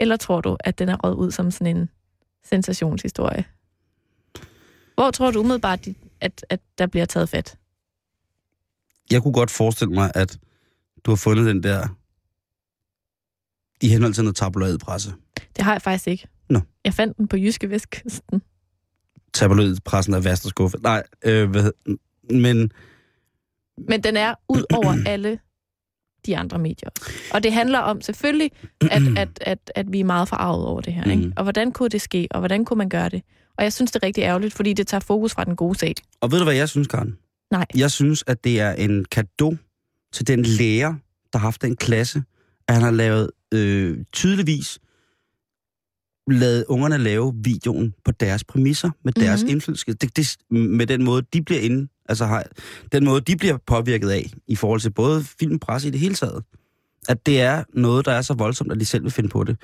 Eller tror du, at den er røget ud som sådan en sensationshistorie? Hvor tror du umiddelbart, at, at der bliver taget fat? Jeg kunne godt forestille mig, at du har fundet den der i henhold til noget tabloidpresse. Det har jeg faktisk ikke. Nå. Jeg fandt den på Jyske Vestkysten. Tabloidpressen er værst skuffe. Nej, øh, hvad, men Men den er ud over alle de andre medier. Og det handler om selvfølgelig, at, at, at, at vi er meget forarvet over det her. Ikke? Mhm. Og hvordan kunne det ske, og hvordan kunne man gøre det? Og jeg synes, det er rigtig ærgerligt, fordi det tager fokus fra den gode sag. Og ved du, hvad jeg synes, Karen? Nej. Jeg synes, at det er en gave til den lærer, der har haft den klasse, at han har lavet øh, tydeligvis lavet ungerne lave videoen på deres præmisser, med deres Mhm. indflydelse. Det, det, med den måde, de bliver inde, altså har, den måde, de bliver påvirket af, i forhold til både film, presse i det hele taget. At det er noget, der er så voldsomt, at de selv vil finde på det.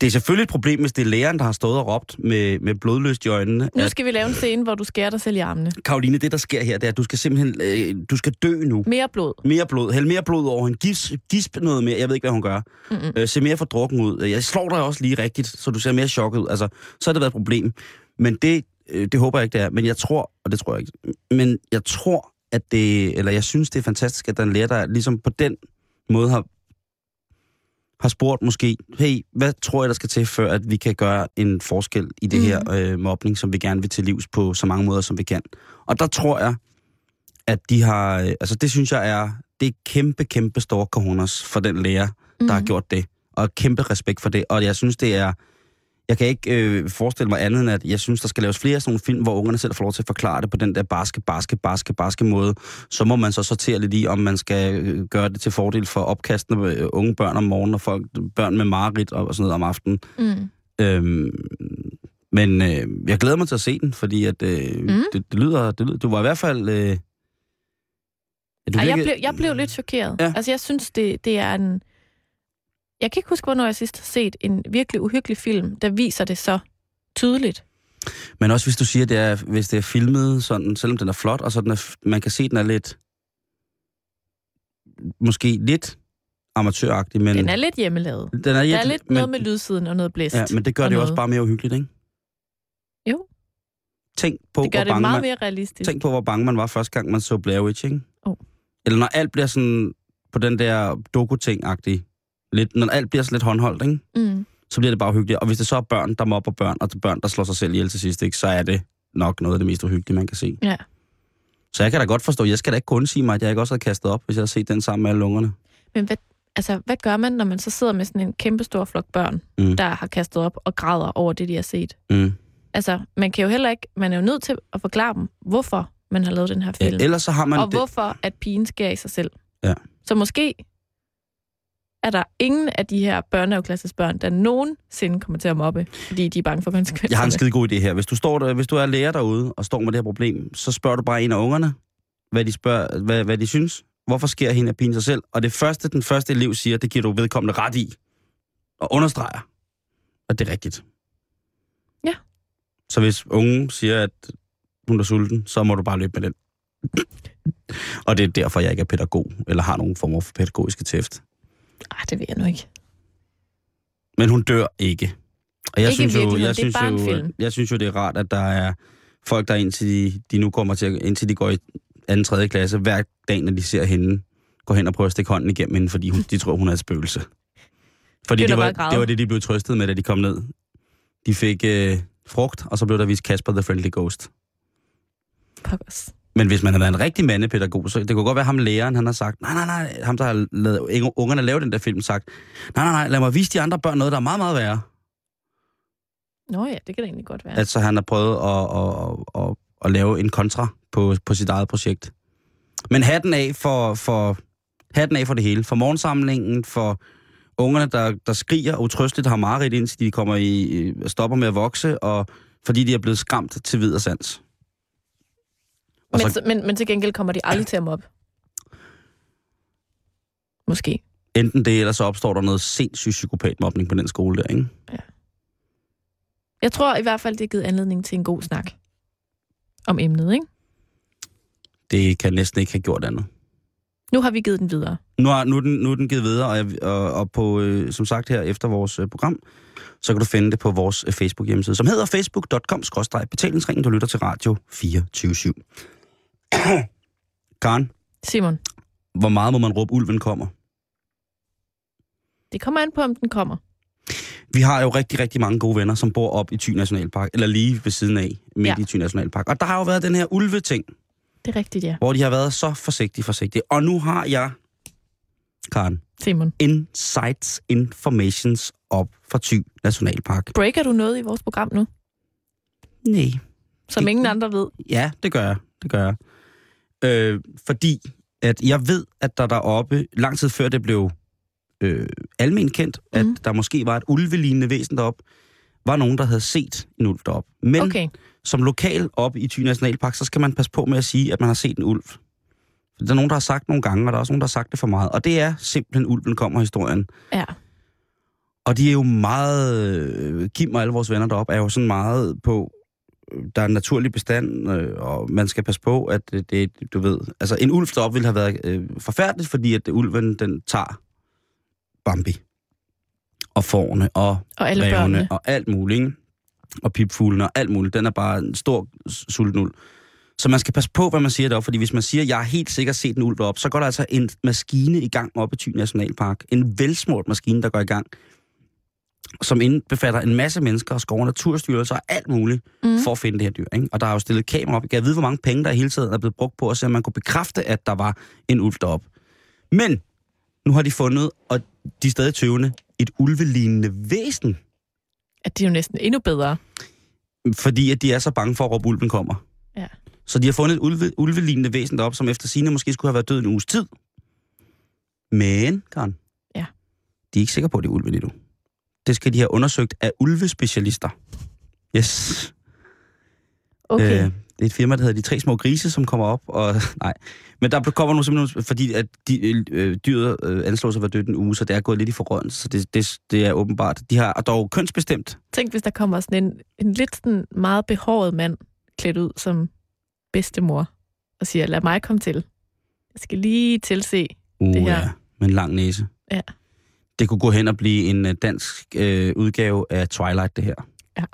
Det er selvfølgelig et problem, hvis det er læreren, der har stået og råbt med, med blodløst i øjnene. Nu At, skal vi lave en scene, hvor du skærer dig selv i armene. Karoline, det der sker her, det er, at du skal simpelthen øh, du skal dø nu. Mere blod. Mere blod. Hæld mere blod over hende. Gisp, gisp noget mere. Jeg ved ikke, hvad hun gør. Mm-mm. Øh, se mere for drukken ud. Jeg slår dig også lige rigtigt, så du ser mere chokket ud. Altså, så har det været et problem. Men det, øh, det håber jeg ikke, det er. Men jeg tror, og det tror jeg ikke, men jeg tror, at det, eller jeg synes, det er fantastisk, at der er en lærer, der ligesom på den måde har, har spurgt måske, hey, hvad tror jeg, der skal til, før at vi kan gøre en forskel i det Mhm. her øh, mobning, som vi gerne vil til livs på så mange måder, som vi kan. Og der tror jeg, at de har, øh, altså det synes jeg er, det er kæmpe, kæmpe store cojones for den lærer, der har Mhm. gjort det. Og kæmpe respekt for det. Og jeg synes, det er Jeg kan ikke øh, forestille mig andet end, at jeg synes, der skal laves flere af sådan nogle film, hvor ungerne selv får lov til at forklare det på den der barske, barske, barske, barske måde. Så må man så sortere lidt i, om man skal øh, gøre det til fordel for opkastende øh, unge børn om morgenen, og folk, børn med mareridt og, og sådan noget om aftenen. Mm. Øhm, men øh, jeg glæder mig til at se den, fordi at, øh, Mm. det, det, lyder, det lyder... Du var i hvert fald... Øh, du Ej, jeg, blev, jeg blev lidt chokeret. Ja. Altså, jeg synes, det, det er en... Jeg kan ikke huske, hvornår jeg sidst har set en virkelig uhyggelig film, der viser det så tydeligt. Men også hvis du siger, det er, hvis det er filmet sådan, selvom den er flot, og så den er, man kan se, den er lidt... Måske lidt amatøragtig, men... Den er lidt hjemmelavet. den er, Der er lidt men, noget med lydsiden og noget blæst. Ja, men det gør og det jo noget. også bare mere uhyggeligt, ikke? Jo. Tænk på, Det gør hvor det bange meget man, mere realistisk. tænk på, hvor bange man var første gang, man så Blair Witch, ikke? Oh. Eller når alt bliver sådan på den der doku-ting-agtige. Lidt, når alt bliver sådan lidt håndholdt, ikke? Mm. så bliver det bare uhyggeligt. Og hvis det så er børn, der mobber børn, og det børn, der slår sig selv ihjel til sidst, ikke, så er det nok noget af det mest uhyggelige, man kan se. Ja. Så jeg kan da godt forstå, jeg skal da ikke kun sige mig, at jeg ikke også havde kastet op, hvis jeg havde set den sammen med alle ungerne. Men hvad, altså, hvad gør man, når man så sidder med sådan en kæmpe stor flok børn, Mm. der har kastet op og græder over det, de har set? Mm. Altså, man kan jo heller ikke, man er jo nødt til at forklare dem, hvorfor man har lavet den her Ja, film. ellers så har man... og det, hvorfor at pigen sker i sig selv. Ja. Så måske er der ingen af de her børnehaveklasses børn, der nogensinde kommer til at mobbe, fordi de er bange for konsekvenserne. jeg har en skide god idé her. Hvis du, står der, hvis du er lærer derude og står med det her problem, så spørger du bare en af ungerne, hvad de, spørger, hvad, hvad de synes. Hvorfor sker hende af pigen sig selv? Og det første, den første elev siger, det giver du vedkommende ret i. Og understreger, at det er rigtigt. Ja. Så hvis ungen siger, at hun er sulten, så må du bare løbe med den. og det er derfor, jeg ikke er pædagog, eller har nogen form for pædagogiske tæft. Ej, det ved jeg nu ikke. Men hun dør ikke. Og jeg Ikke synes jo, jeg det er synes jo, jeg synes jo, det er rart, at der er folk, der indtil de, de nu kommer til, indtil de går i anden, tredje klasse, hver dag, når de ser hende, går hen og prøver at stikke hånden igennem hende, fordi hun, de tror, hun er et spøgelse. Fordi Det det, var, det var det, de blev trøstet med, da de kom ned. De fik øh, frugt, og så blev der vist Kasper the Friendly Ghost. Pokkers. Men hvis man har været en rigtig mandepædagog, så det kunne godt være ham læreren, han har sagt, nej, nej, nej, ham der har lavet, ungerne lave den der film, sagt, nej, nej, nej, lad mig vise de andre børn noget, der er meget, meget værre. Nå ja, det kan det egentlig godt være. Altså han har prøvet at, at, at, at, at lave en kontra på, på sit eget projekt. Men hatten af for, for, hatten af for det hele. For morgensamlingen, for ungerne, der, der skriger utrøsteligt har mareridt, indtil de kommer i, stopper med at vokse, og fordi de er blevet skræmt til vid og sans. Og men, så men, men til gengæld kommer de aldrig til at mobbe. Måske. enten det, eller så opstår der noget sindssygt psykopatmobning på den skole der, ikke? Jeg tror i hvert fald, det har givet anledning til en god snak om emnet, ikke? Det kan næsten ikke have gjort andet. Nu har vi givet den videre. Nu er, nu er, den, nu er den givet videre, og, jeg, og, og på, øh, som sagt her efter vores øh, program, så kan du finde det på vores øh, Facebook-hjemmeside, som hedder facebook.com-betalingsringen, du lytter til Radio 24 Karen, Simon, hvor meget må man råbe, ulven kommer? det kommer an på, om den kommer. Vi har jo rigtig, rigtig mange gode venner, som bor op i Thy Nationalpark, eller lige ved siden af, midt ja. I Thy Nationalpark. Og der har jo været den her ulveting, Det er rigtigt, ja. hvor de har været så forsigtige, forsigtige. Og nu har jeg, Karen, Simon. insights informations op fra Thy Nationalpark. Breaker du noget i vores program nu, Nej. som Det- ingen andre ved? Ja, det gør jeg. Det gør jeg. Øh, fordi at jeg ved, at der deroppe, lang tid før det blev øh, almen kendt, at Mhm. der måske var et ulvelignende væsen deroppe, var nogen, der havde set en ulv deroppe. Men Okay. som lokal op i Thy Nationalpark, så skal man passe på med at sige, at man har set en ulv. For der er nogen, der har sagt nogle gange, og der er også nogen, der har sagt det for meget. Og det er simpelthen ulven kommer historien. Ja. Og de er jo meget... øh, Kim og alle vores venner deroppe er jo sådan meget på... Der er en naturlig bestand, øh, og man skal passe på, at det, det du ved... Altså, en ulv deroppe ville have været øh, forfærdeligt, fordi at ulven, den tager Bambi. Og forne og Og alle rævene børnene. og alt muligt. ikke? Og pipfuglene og alt muligt. Den er bare en stor s- sulten ulv. Så man skal passe på, hvad man siger deroppe, fordi hvis man siger, jeg har helt sikkert set en ulv deroppe, så går der altså en maskine i gang oppe i Thy Nationalpark. En velsmurt maskine, der går i gang, som indbefatter en masse mennesker og skov- og naturstyrelser og alt muligt, Mm. for at finde det her dyr. Ikke? Og der er jo stillet kamera op. Jeg kan vide, hvor mange penge, der hele tiden er blevet brugt på, at se, om man kunne bekræfte, at der var en ulv deroppe. Men nu har de fundet, og de er stadig tøvende, et ulvelignende væsen At de er jo næsten endnu bedre. Fordi at de er så bange for, at råbe ulven kommer. Ja. Så de har fundet et ulve, ulvelignende væsen deroppe, som efter sine måske skulle have været død en uges tid. Men, Karen, Ja. de er ikke sikre på, at det er ulven endnu. Det skal de have undersøgt af ulvespecialister. Yes. Okay. Øh, det er et firma, der hedder De Tre Små Grise, som kommer op, og nej. Men der kommer nu simpelthen, fordi at de, øh, dyret øh, anslår sig at være dødt en uge, så det er gået lidt i forrøden, så det, det, det er åbenbart. De har dog kønsbestemt. Tænk, hvis der kommer sådan en, en lidt sådan meget behåret mand, klædt ud som bedstemor, og siger, lad mig komme til. Jeg skal lige tilse. Uh, Det her. Ja, med en lang næse. Ja. Det kunne gå hen og blive en øh, dansk øh, udgave af Twilight, det her. Ja.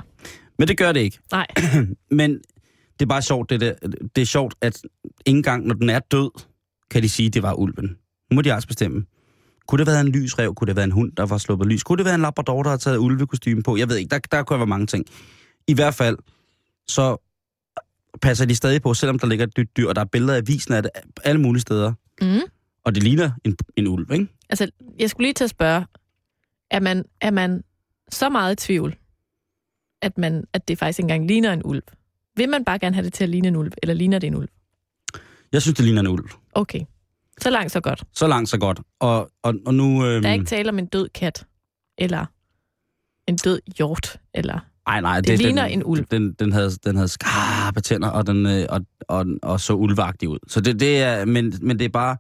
Men det gør det ikke. Nej, Men det er bare sjovt, det, der. det er sjovt, at ikke engang når den er død, kan de sige, at det var ulven. Nu må de altså bestemme. Kunne det have været en lysrev? Kunne det have været en hund, der var sluppet lys? Kunne det være en labrador, der har taget ulvekostyme på? Jeg ved ikke, der, der kunne være mange ting. I hvert fald, så passer de stadig på, selvom der ligger et dyt dyr, og der er billeder af avisen af det alle mulige steder. mm. Og det ligner en, en ulv, ikke? altså, jeg skulle lige til at spørge, er man, er man så meget i tvivl, at, man, at det faktisk engang ligner en ulv? Vil man bare gerne have det til at ligne en ulv, eller ligner det en ulv? Jeg synes, det ligner en ulv. Okay, så langt så godt. Så langt, så godt. Og, og, og nu... Øhm, Der er ikke tale om en død kat, eller en død hjort, eller... ej, nej, det ligner den, en ulv. Den, den, havde, den havde skarpe tænder, og, den, øh, og, og, og så ulvagtig ud. Så det, det er, men, men det er bare...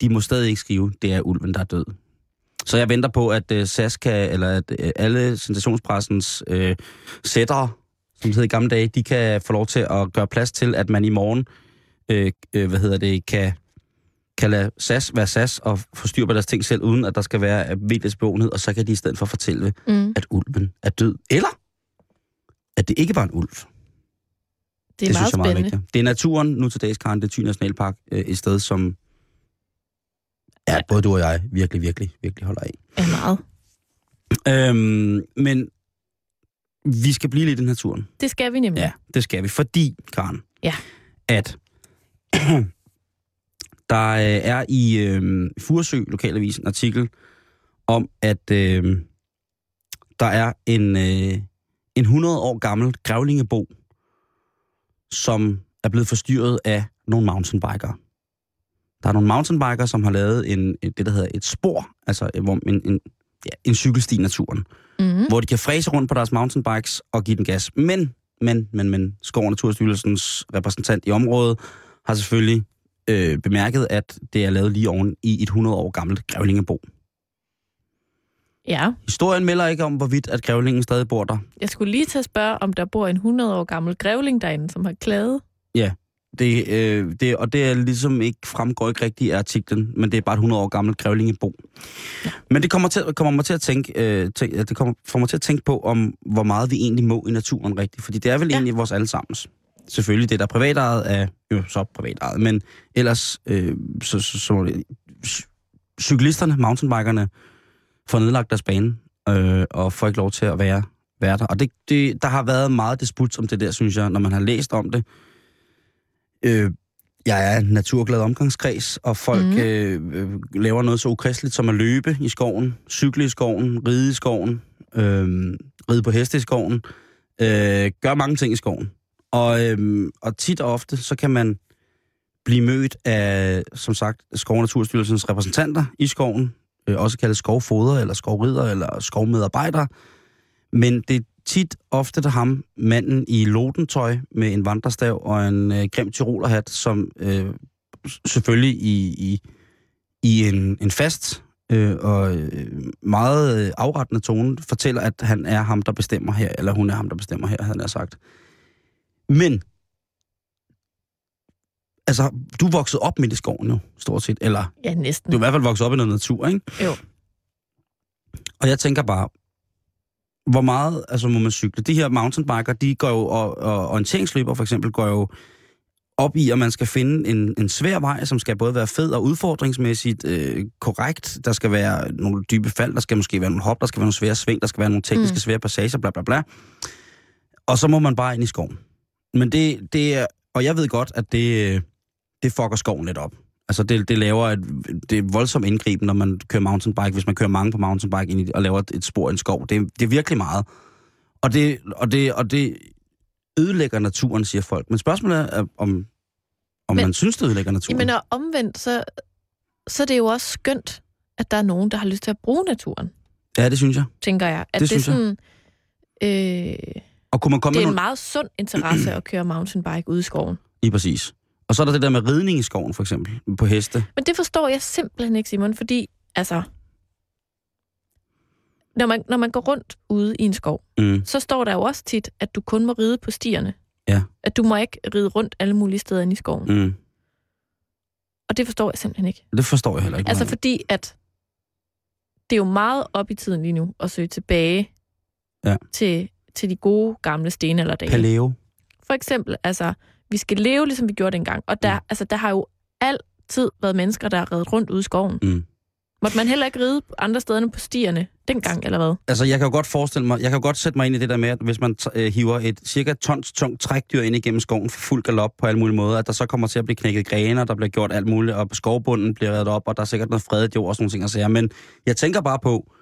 De må stadig ikke skrive, det er ulven, der er død. Så jeg venter på, at uh, SAS kan, eller at uh, alle sensationspressens uh, sættere, som det hed i gamle dage, de kan få lov til at gøre plads til, at man i morgen, øh, øh, hvad hedder det, kan, kan lade SAS være SAS og få styr på deres ting selv, uden at der skal være vildhedsbevågenhed, og så kan de i stedet for fortælle, Mm. at ulven er død. Eller at det ikke var en ulv. Det er det meget spændende. vigtigt. Det er naturen nu til dags, Karen, det er Thy Nationalpark, øh, et sted, som ja, både du og jeg virkelig, virkelig, virkelig holder af. Ja, meget. Øhm, men vi skal blive lidt i naturen. Det skal vi nemlig. Ja, det skal vi, fordi, Karen, Ja. at der øh, er i øh, Furesø Lokalavis en artikel om, at øh, der er en, øh, en 100 år gammel grævlingebo, som er blevet forstyrret af nogle mountainbikere. Der er nogle mountainbikere, som har lavet en, et- det, der hedder et spor, altså øh, hvor en, en, ja, en cykelsti i naturen Mm. hvor de kan fræse rundt på deres mountainbikes og give den gas. Men, men, men, men, Skov- og Naturstyrelsens repræsentant i området har selvfølgelig øh, bemærket, at det er lavet lige oven i et 100 år gammelt grævlingebo. Ja, Historien melder ikke om, hvorvidt at grævlingen stadig bor der. jeg skulle lige til at spørge, om der bor en 100 år gammel grævling derinde, som har klaget. Det, øh, det, og det er ligesom ikke fremgår ikke rigtigt af artiklen, men det er bare et 100 år gammelt grævlingebo. Ja. Men det kommer, til, kommer mig til at tænke, øh, tænk, det kommer, får mig til at tænke på, om hvor meget vi egentlig må i naturen rigtigt. Fordi det er vel Ja. egentlig vores allesammens. Selvfølgelig, det der er privatejet er jo så privatejet, men ellers øh, så, så, så cyklisterne, mountainbikerne, får nedlagt deres bane øh, og får ikke lov til at være, være der. Og det, det, der har været meget disput om det der, synes jeg, når man har læst om det. Øh, jeg er en naturglad omgangskreds, og folk mm. øh, laver noget så ukristeligt som at løbe i skoven, cykle i skoven, ride i skoven, øh, ride på heste i skoven, øh, gør mange ting i skoven. Og, øh, og tit og ofte, så kan man blive mødt af, som sagt, Skov- og Naturstyrelsens repræsentanter i skoven, øh, også kaldet skovfoder, eller skovrider, eller skovmedarbejdere. Men det tit ofte der ham, manden i lodentøj med en vandrestav og en øh, grim tyrolerhat, som øh, selvfølgelig i, i, i en, en fast øh, og øh, meget øh, afrettende tone fortæller, at han er ham, der bestemmer her, eller hun er ham, der bestemmer her, havde han sagt. Men, altså, du er vokset op midt i skoven jo, stort set, eller Ja, næsten. du er i hvert fald vokset op i noget natur, ikke? Jo. Og jeg tænker bare, hvor meget altså, må man cykle? De her mountainbiker, de går jo, og, og orienteringsløber for eksempel, går jo op i, at man skal finde en, en svær vej, som skal både være fed og udfordringsmæssigt øh, korrekt. Der skal være nogle dybe fald, der skal måske være nogle hop, der skal være nogle svære sving, der skal være nogle tekniske Mm. svære passager, bla bla bla. Og så må man bare ind i skoven. Men det, det er, og jeg ved godt, at det, øh, det fucker skoven lidt op. Altså det, det laver et, det er voldsomt indgriben, når man kører mountainbike, hvis man kører mange på mountainbike ind i, og laver et, et spor i en skov. Det, er- det er virkelig meget. Og det, og det, og det ødelægger naturen, siger folk. Men spørgsmålet er, om, om Men- man synes, det ødelægger naturen. Og omvendt, så, så er det jo også skønt, at der er nogen, der har lyst til at bruge naturen, Ja, det synes jeg. tænker jeg. At Det det, er synes jeg. sådan, øh, Og kunne man komme det er en meget sund interesse at køre mountainbike ude i skoven. Lige præcis. Og så er der det der med ridning i skoven, for eksempel, på heste. Men det forstår jeg simpelthen ikke, Simon, fordi altså, når man, når man går rundt ude i en skov, Mm. så står der jo også tit, at du kun må ride på stierne. Ja. At du må ikke ride rundt alle mulige steder inde i skoven. Mm. Og det forstår jeg simpelthen ikke. Det forstår jeg heller ikke. Altså fordi, at det er jo meget op i tiden lige nu at søge tilbage Ja. til, til de gode gamle stenalderdage. Paleo. For eksempel, altså, vi skal leve, ligesom vi gjorde dengang. Og der, Mm. altså, der har jo altid været mennesker, der har reddet rundt ude i skoven. Mm. Måtte man heller ikke ride andre steder på stierne dengang, eller hvad? Altså, jeg kan jo godt forestille mig, jeg kan jo godt sætte mig ind i det der med, at hvis man øh, hiver et cirka tons tungt trækdyr ind igennem skoven for fuld galop på alle mulige måder, at der så kommer til at blive knækket grene, og der bliver gjort alt muligt, og skovbunden bliver reddet op, og der er sikkert noget fredet jord og sådan nogle ting at sige. Men jeg tænker bare på,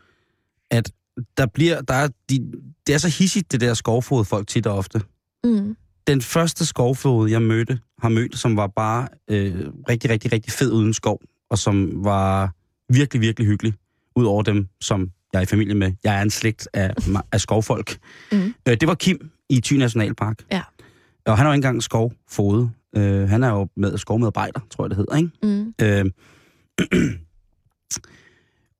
at der bliver, der er, de, det er så hissigt, det der skovfod folk tit og ofte. Mm. Den første skovfod, jeg mødte, har mødt, som var bare øh, rigtig, rigtig, rigtig fed uden skov, og som var virkelig, virkelig hyggelig, udover dem, som jeg er i familie med. Jeg er en slægt af, af skovfolk. Mhm. Øh, det var Kim i Thy Nationalpark. Ja. Og han er jo ikke engang skovfode. Øh, han er jo med skovmedarbejder, tror jeg det hedder, ikke? Mm. Øh,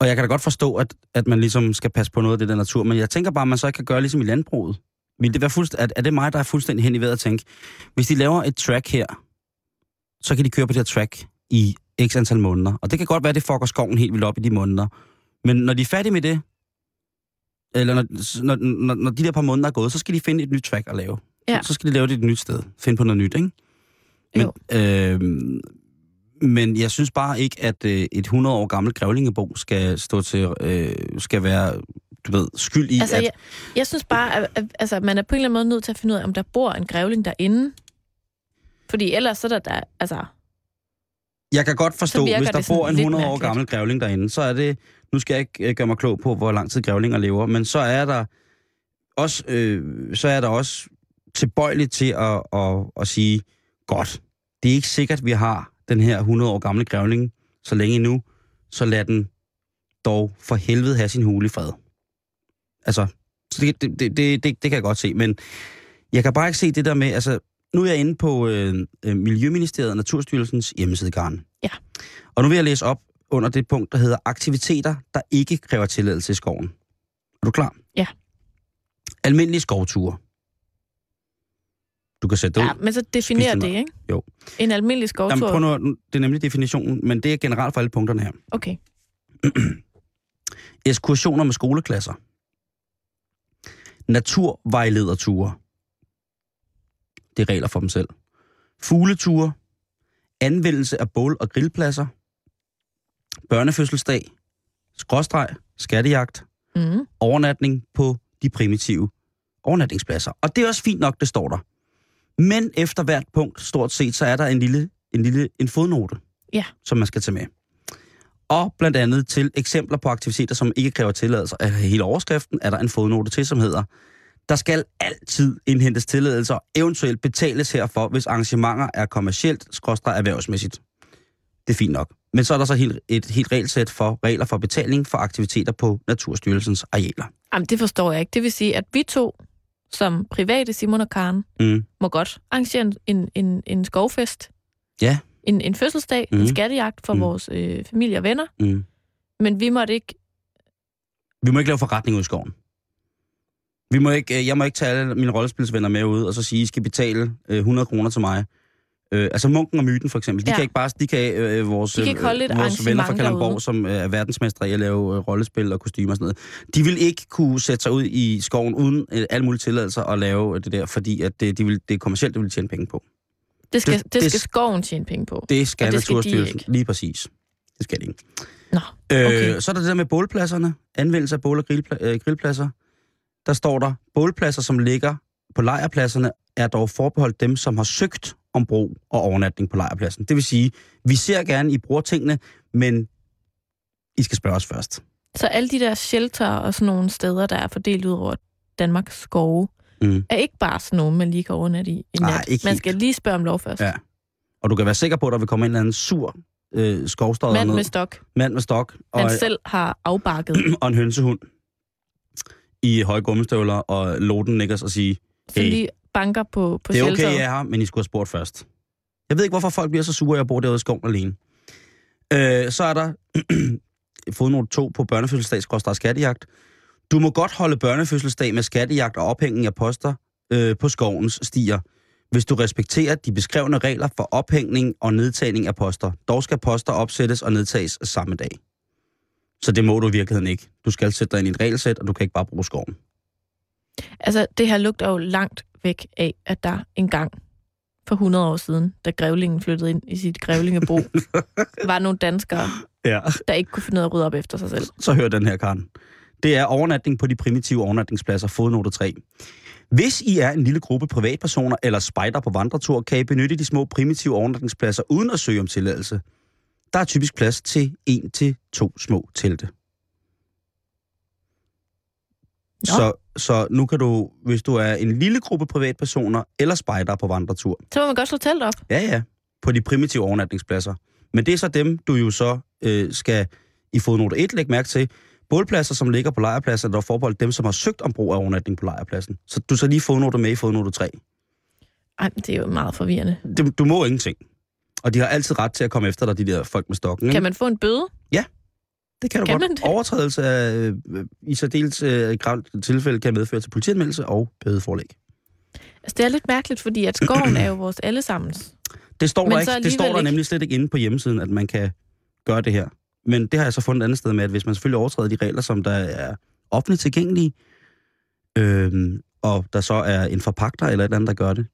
og jeg kan da godt forstå, at, at man ligesom skal passe på noget af det der natur, men jeg tænker bare, at man så ikke kan gøre ligesom i landbruget. Vil det være fuldst- er, er det mig, der er fuldstændig hen i vejret at tænke, hvis de laver et track her, så kan de køre på det her track i x antal måneder. Og det kan godt være, at det fucker skoven helt vildt op i de måneder. Men når de er færdige med det, eller når, når, når, når de der par måneder er gået, så skal de finde et nyt track at lave. Ja. Så skal de lave det et nyt sted. Finde på noget nyt, ikke? Men, Jo. øh, men jeg synes bare ikke, at øh, et 100 år gammelt grævlingebo skal stå til, øh, skal være, du ved, skyld i, Altså, at... jeg, jeg synes bare, at, at altså, man er på en eller anden måde nødt til at finde ud af, om der bor en grævling derinde. Fordi ellers så er der, der altså... Jeg kan godt forstå, hvis der bor en lidt 100 år gammel grævling derinde, så er det, nu skal jeg ikke øh, gøre mig klog på, hvor lang tid grævlinger lever, men så er der også, øh, så er der også tilbøjeligt til at, at, at sige, godt, det er ikke sikkert, vi har den her 100 år gamle grævling så længe endnu, så lad den dog for helvede have sin hule i fred. Altså, så det, det, det, det, det, det kan jeg godt se, men jeg kan bare ikke se det der med, altså, nu er jeg inde på øh, øh, Miljøministeriet og Naturstyrelsens hjemmeside, Karen. Ja. Og nu vil jeg læse op under det punkt, der hedder aktiviteter, der ikke kræver tilladelse i skoven. Er du klar? Ja. Almindelige skovture. Du kan sætte det Ja, ud. men så definerer Spis det, ikke? Jo. En almindelig Jamen, skovtur. prøv nu, det er nemlig definitionen, men det er generelt for alle punkterne her. Okay. Ekskursioner med skoleklasser. Naturvejlederture. Det er regler for dem selv. Fugleture. Anvendelse af bål- og grillpladser. Børnefødselsdag. Skråstreg. Skattejagt. Mm. Overnatning på de primitive overnatningspladser. Og det er også fint nok, det står der. Men efter hvert punkt, stort set, så er der en lille, en lille en fodnote, Ja. som man skal tage med. Og blandt andet til eksempler på aktiviteter, som ikke kræver tilladelse af hele overskriften, er der en fodnote til, som hedder, der skal altid indhentes tilladelser, og eventuelt betales herfor, hvis arrangementer er kommercielt, skråstrej erhvervsmæssigt. Det er fint nok. Men så er der så helt, et helt regelsæt for regler for betaling for aktiviteter på Naturstyrelsens arealer. Jamen, det forstår jeg ikke. Det vil sige, at vi to, som private Simon og Karen, Mm. må godt arrangere en, en, en skovfest. Ja. En, en fødselsdag, mm. En skattejagt for Mm. vores øh, familie og venner. Mm. Men vi måtte ikke... Vi må ikke lave forretning ud i skoven. Vi må ikke, øh, jeg må ikke tage alle mine rollespilsvenner med ud, og så sige, I skal betale øh, 100 kroner til mig. Øh, altså Munken og Myten for eksempel, de Ja. kan ikke bare, de kan, øh, vores, De kan ikke holde øh, vores venner fra Kalamborg, derude. som øh, er verdensmestre i at lave øh, rollespil og kostymer og sådan noget, de vil ikke kunne sætte sig ud i skoven uden øh, alle mulige tilladelser og lave øh, det der, fordi at det, de vil, det er kommercielt, det vil de tjene penge på. Det skal, Det- det, det det- skal skoven tjene penge på. Det skal det de Naturstyrelsen. ikke. Lige præcis. Det skal de ikke. Nå, okay. Øh, så er der det der med bålpladserne. Anvendelse af bål- og grillpla- øh, grillpladser. Der står der, bålpladser, som ligger på lejrpladserne, er dog forbeholdt dem, som har søgt om brug og overnatning på lejrpladsen. Det vil sige, vi ser gerne, I bruger tingene, men I skal spørge os først. Så alle de der shelter og sådan nogle steder, der er fordelt ud over Danmarks skove Mm. er ikke bare sådan nogle, man lige kan overnatte i en nat. ikke Man helt. skal lige spørge om lov først. Ja. Og du kan være sikker på, at der vil komme en eller anden sur øh, skovstøder Mand ned. med stok, Mand med stok. Og, han selv har afbakket. og en hønsehund i høje gummistøvler og loden nikkers og sige, Hey. lige banker på, på det er okay, shelteret. jeg er her, men I skulle have spurgt først. Jeg ved ikke, hvorfor folk bliver så sure, at jeg bor derude i skoven alene. Øh, så er der fodnote 2 på børnefødselsdag skattejagt. Du må godt holde børnefødselsdag med skattejagt og ophængning af poster øh, på skovens stier, hvis du respekterer de beskrevne regler for ophængning og nedtagning af poster. Dog skal poster opsættes og nedtages samme dag. Så det må du i virkeligheden ikke. Du skal sætte dig ind i et regelsæt, og du kan ikke bare bruge skoven. Altså, det her lugter jo langt væk af, at der engang for 100 år siden, da grævlingen flyttede ind i sit grævlingebo, var nogle danskere, Ja. der ikke kunne finde ud af at rydde op efter sig selv. så hør den her, Karen. Det er overnatning på de primitive overnatningspladser, fodnote 3. Hvis I er en lille gruppe privatpersoner eller spejder på vandretur, kan I benytte de små primitive overnatningspladser uden at søge om tilladelse. Der er typisk plads til en til to små telte. Nå. Så, så nu kan du, hvis du er en lille gruppe privatpersoner eller spejder på vandretur, Så må man godt slå telt op. Ja, ja. På de primitive overnatningspladser. Men det er så dem, du jo så øh, skal i fodnote 1 lægge mærke til. Bålpladser, som ligger på lejrpladser, der er forbeholdt dem, som har søgt om brug af overnatning på lejrpladsen. Så du så lige fodnote med i fodnote 3. Ej, det er jo meget forvirrende. Du, du må ingenting. Og de har altid ret til at komme efter dig, de der folk med stokken. ikke? Kan man få en bøde? Det kan du kan godt. man det? Overtrædelse af, øh, i særdeles øh, tilfælde kan medføre til politianmeldelse og bødeforlæg. Altså, det er lidt mærkeligt, fordi at skoven er jo vores allesammens. Det står, Men der, ikke, det står der ikke. nemlig slet ikke inde på hjemmesiden, at man kan gøre det her. Men det har jeg så fundet et andet sted med, at hvis man selvfølgelig overtræder de regler, som der er offentligt tilgængelige, øhm, og der så er en forpagter eller et eller andet, der gør det,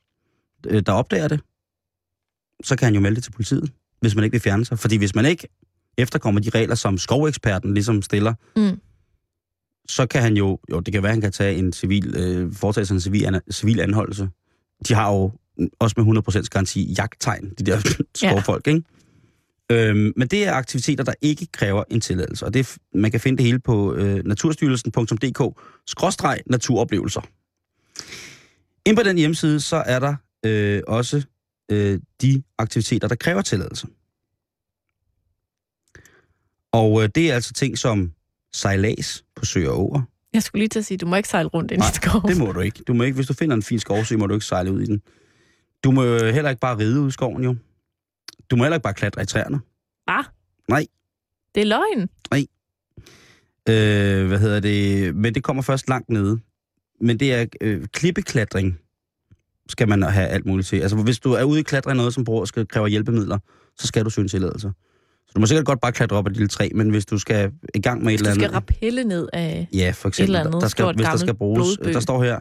øh, der opdager det, så kan han jo melde det til politiet, hvis man ikke vil fjerne sig. Fordi hvis man ikke efterkommer de regler, som skoveksperten ligesom stiller, Mm. så kan han jo, jo det kan være, at han kan tage en civil, øh, foretage sig en civil, an, civil anholdelse. De har jo også med 100% garanti jagttegn, de der skovfolk, ikke? Øhm, men det er aktiviteter, der ikke kræver en tilladelse, og det, man kan finde det hele på øh, naturstyrelsen.dk-naturoplevelser. Ind på den hjemmeside, så er der øh, også øh, de aktiviteter, der kræver tilladelse. Og øh, det er altså ting som sejlads på søer og åer. Jeg skulle lige til at sige, du må ikke sejle rundt ind i Nej, skoven. Det må du ikke. Du må ikke. Hvis du finder en fin skovsø, må du ikke sejle ud i den. Du må heller ikke bare ride ud i skoven, jo. Du må heller ikke bare klatre i træerne. Ah. Nej. Det er løgn. Øh, hvad hedder det? Men det kommer først langt nede. Men det er øh, klippeklatring, skal man have alt muligt til. Altså, hvis du er ude i klatre i noget, som bruger, skal kræve hjælpemidler, så skal du søge en tilladelse. Så du må sikkert godt bare klatre op ad et lille træ, men hvis du skal i gang med et Hvis eller du andet... skal rappelle ned af... Ja, for eksempel. eller andet der skal, hvis der skal bruges, blodbøg. der står her,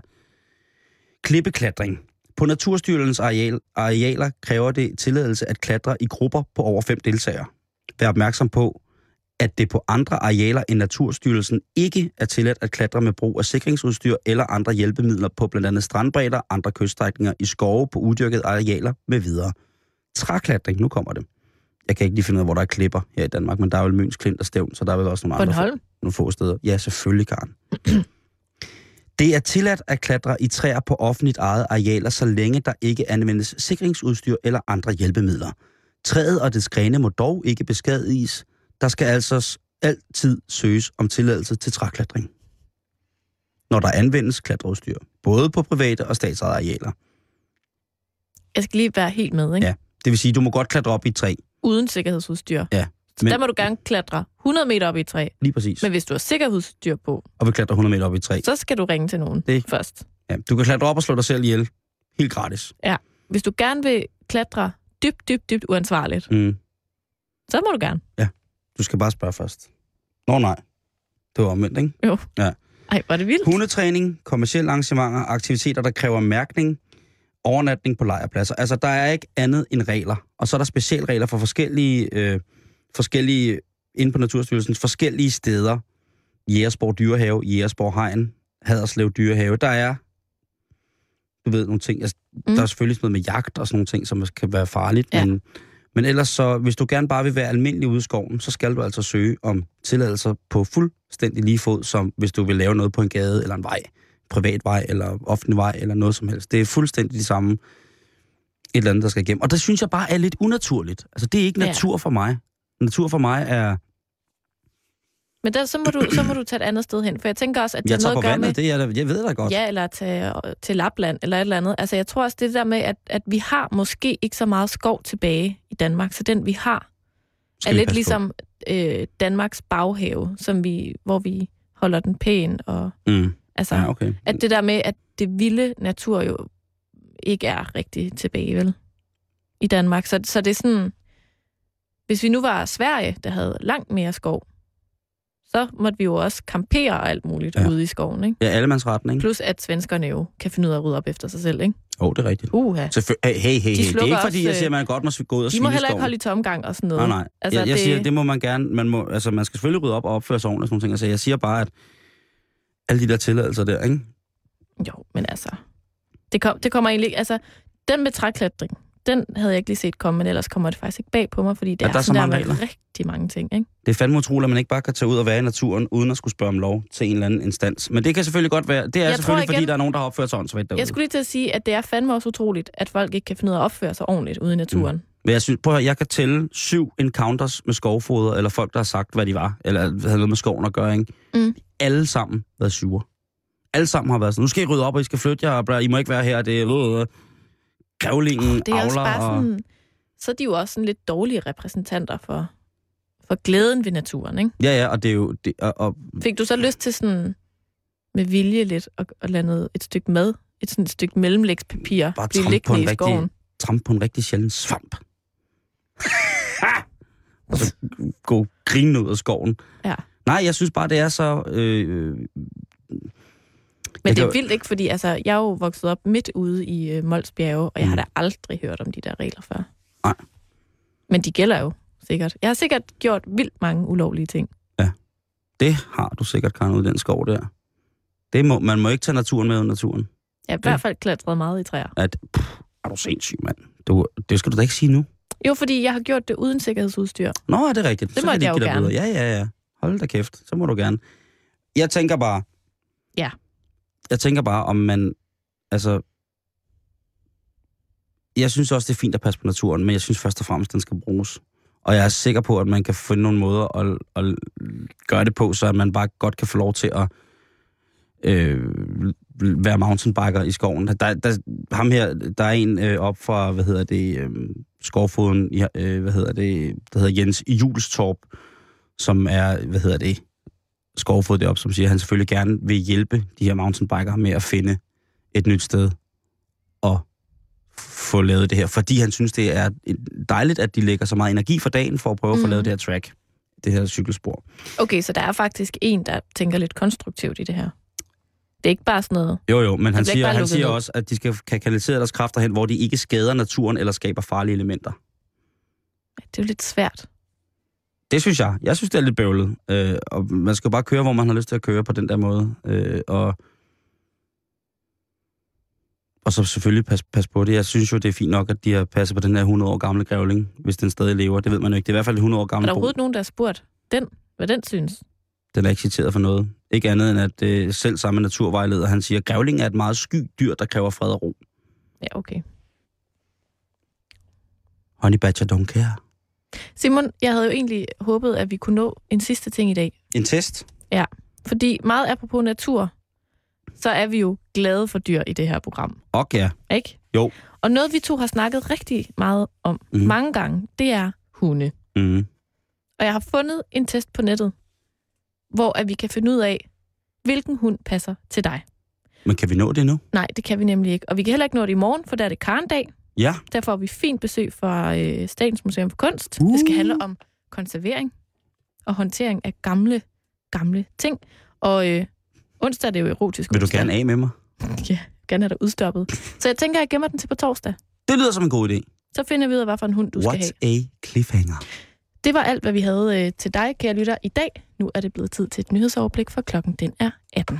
klippeklatring. På Naturstyrelsens areal, arealer kræver det tilladelse at klatre i grupper på over fem deltagere. Vær opmærksom på, at det på andre arealer end Naturstyrelsen ikke er tilladt at klatre med brug af sikringsudstyr eller andre hjælpemidler på blandt andet strandbredder, andre kyststrækninger i skove på udyrkede arealer med videre. Træklatring, nu kommer det. Jeg kan ikke lige finde ud af, hvor der er klipper her i Danmark, men der er vel Møns Klint og Stævn, så der er vel også nogle andre Bornholm. nogle få steder. Ja, selvfølgelig, Karen. Det er tilladt at klatre i træer på offentligt ejet arealer, så længe der ikke anvendes sikringsudstyr eller andre hjælpemidler. Træet og dets grene må dog ikke beskadiges. Der skal altså altid søges om tilladelse til træklatring. Når der anvendes klatreudstyr, både på private og statsejede arealer. Jeg skal lige være helt med, ikke? Ja. Det vil sige, du må godt klatre op i et træ. Uden sikkerhedsudstyr. Ja, Så men- der må du gerne klatre 100 meter op i et træ. Lige præcis. Men hvis du har sikkerhedsudstyr på, Og vi klatrer 100 meter op i et træ. så skal du ringe til nogen Det- først. Ja, du kan klatre op og slå dig selv ihjel. Helt gratis. Hvis du gerne vil klatre dybt, dybt, dybt uansvarligt, Mm. så må du gerne. Du skal bare spørge først. Nå nej. Det var omvendt, ikke? Ej, var det vildt. Hundetræning, kommersielle arrangementer, aktiviteter, der kræver mærkning, overnatning på lejrpladser. Altså, der er ikke andet end regler. Og så er der specialregler for forskellige, øh, forskellige inde på Naturstyrelsens forskellige steder. Jægersborg Dyrehave, Jægersborg Hegn, Haderslev Dyrehave. Der er, du ved, nogle ting. Altså, Mm. Der er selvfølgelig noget med jagt og sådan nogle ting, som kan være farligt. Ja. Men, men ellers så, hvis du gerne bare vil være almindelig ude i skoven, så skal du altså søge om tilladelser på fuldstændig lige fod, som hvis du vil lave noget på en gade eller en vej. Privat vej, eller offentlig vej, eller noget som helst. Det er fuldstændig det samme, et eller andet, der skal igennem. Og det synes jeg bare er lidt unaturligt. Altså, det er ikke Ja. natur for mig. Natur for mig er, Men der, så, må du, så må du tage et andet sted hen, for jeg tænker også, at det jeg tager noget på at gøre med... vandet, det er da, jeg ved da godt. Ja, eller til, til Lapland, eller et eller andet. Altså, jeg tror også, det der med, at, at vi har måske ikke så meget skov tilbage i Danmark, så den, vi har, Skal er lidt ligesom øh, Danmarks baghave, som vi, hvor vi holder den pæn. Og, Mm. Altså, Ja, okay. At det der med, at det vilde natur jo ikke er rigtig tilbage, vel? I Danmark. Så, så det er sådan... Hvis vi nu var Sverige, der havde langt mere skov, så måtte vi jo også campere og alt muligt Ja. ude i skoven, ikke? Ja, allemandsretten, ikke? Plus at svenskerne jo kan finde ud af at rydde op efter sig selv, ikke? Åh, oh, det er rigtigt. Uha. Selvfølgelig. Hey, hey, hey, hey. Det er ikke fordi, også, jeg siger, øh, at man godt må gå ud og De må heller ikke holde i tomgang og sådan noget. Nej, nej. Altså, jeg, jeg det- siger, det må man gerne. Man, må, altså, man skal selvfølgelig rydde op og opføre sig ordentligt og sådan nogle ting. Altså, jeg siger bare, at alle de der tilladelser der, ikke? Jo, men altså... Det, kom, det kommer egentlig. Altså, den med træklatring, den havde jeg ikke lige set komme, men ellers kommer det faktisk ikke bag på mig, fordi det Ja, er, der er så sådan mange der regler. rigtig mange ting, ikke? Det er fandme utroligt, at man ikke bare kan tage ud og være i naturen, uden at skulle spørge om lov til en eller anden instans. Men det kan selvfølgelig godt være. Det er Jeg selvfølgelig, tror fordi igen- der er nogen, der har opført sig åndssvagt derude. Jeg skulle lige til at sige, at det er fandme også utroligt, at folk ikke kan finde ud af at opføre sig ordentligt ude i naturen. Mm. Men jeg synes, prøv at høre, jeg kan tælle syv encounters med skovfoder, eller folk, der har sagt, hvad de var, eller havde noget med skoven at gøre, ikke? Mm. Alle sammen været sure. Alle sammen har været sådan, nu skal I rydde op, og I skal flytte jer, og I må ikke være her, det er... Øh, grævlingen Det er også avler, bare og... sådan... Så er de jo også sådan lidt dårlige repræsentanter for, for glæden ved naturen, ikke? Ja, ja, og det er jo... Det, og, og, Fik du så lyst til sådan med vilje lidt at, at lade noget, et stykke mad, et sådan et stykke mellemlægspapir, Bare blive liggende en i rigtig- skoven? trampe på en rigtig sjælden svamp. Og så gå grinende ud af skoven. Ja. Nej, jeg synes bare, det er så... Øh, Men Jeg det er vildt ikke, fordi altså, jeg er jo vokset op midt ude i uh, Mols Bjerge, og jeg har Mm. da aldrig hørt om de der regler før. Nej. Men de gælder jo sikkert. Jeg har sikkert gjort vildt mange ulovlige ting. det har du sikkert, Karen, ud i den skov der. Det må, man må ikke tage naturen med ud naturen. Jeg har i hvert fald klatret meget i træer. At, pff, er du sindssyg, mand. Du, det skal du da ikke sige nu. Jo, fordi jeg har gjort det uden sikkerhedsudstyr. Nå, er det rigtigt? Det så de jeg give jo gerne. bøder. Ja, ja, ja. Hold da kæft. Så må du gerne. Jeg tænker bare... Ja. Jeg tænker bare, om man... Altså... Jeg synes også, det er fint at passe på naturen, men jeg synes først og fremmest, den skal bruges. Og jeg er sikker på, at man kan finde nogle måder at, at gøre det på, så at man bare godt kan få lov til at øh, være mountainbiker i skoven. Der, der, ham her, der er en øh, op fra, hvad hedder det, øh, skovfoden, øh, hvad hedder det, der hedder Jens Julestorp, som er, hvad hedder det, skovfod deroppe, som siger, at han selvfølgelig gerne vil hjælpe de her mountainbikere med at finde et nyt sted og få lavet det her, fordi han synes, det er dejligt, at de lægger så meget energi for dagen for at prøve mm. at få Mhm. lavet det her track, det her cykelspor. Okay, så der er faktisk en, der tænker lidt konstruktivt i det her. Det er ikke bare sådan noget... Jo, jo, men han ikke siger, han siger ned. også, at de skal kan kanalisere deres kræfter hen, hvor de ikke skader naturen eller skaber farlige elementer. Det er jo lidt svært. Det synes jeg. Jeg synes, det er lidt bøvlet. Øh, og man skal jo bare køre, hvor man har lyst til at køre på den der måde. Øh, og, og så selvfølgelig pas, pas på det. Jeg synes jo, det er fint nok, at de har passet på den her 100 år gamle grævling, hvis den stadig lever. Det ved man jo ikke. Det er i hvert fald en 100 år Er gammel der bo. overhovedet nogen, der har spurgt den, hvad den synes? Den er ikke citeret for noget. Ikke andet end, at øh, selv samme naturvejleder, han siger, grævling er et meget sky dyr, der kræver fred og ro. Ja, okay. Honey badger don't care. Simon, jeg havde jo egentlig håbet, at vi kunne nå en sidste ting i dag. En test? Fordi meget apropos natur, så er vi jo glade for dyr i det her program. Og ja. Ikke? Jo. Og noget, vi to har snakket rigtig meget om mm. mange gange, det er hunde. Mm. Og jeg har fundet en test på nettet, hvor at vi kan finde ud af, hvilken hund passer til dig. Men kan vi nå det nu? Nej, det kan vi nemlig ikke. Og vi kan heller ikke nå det i morgen, for der er det Karendag. Ja. Der får vi fint besøg fra øh, Statens Museum for Kunst. Uh. Det skal handle om konservering og håndtering af gamle, gamle ting. Og øh, onsdag er det jo erotisk Vil du onsdag. gerne af med mig? Ja, gerne have dig udstoppet. Så jeg tænker, at jeg gemmer den til på torsdag. Det lyder som en god idé. Så finder vi ud af, hvad for en hund du skal have. What's a cliffhanger? Det var alt, hvad vi havde øh, til dig, kære lytter, i dag. Nu er det blevet tid til et nyhedsoverblik, for klokken den er 18.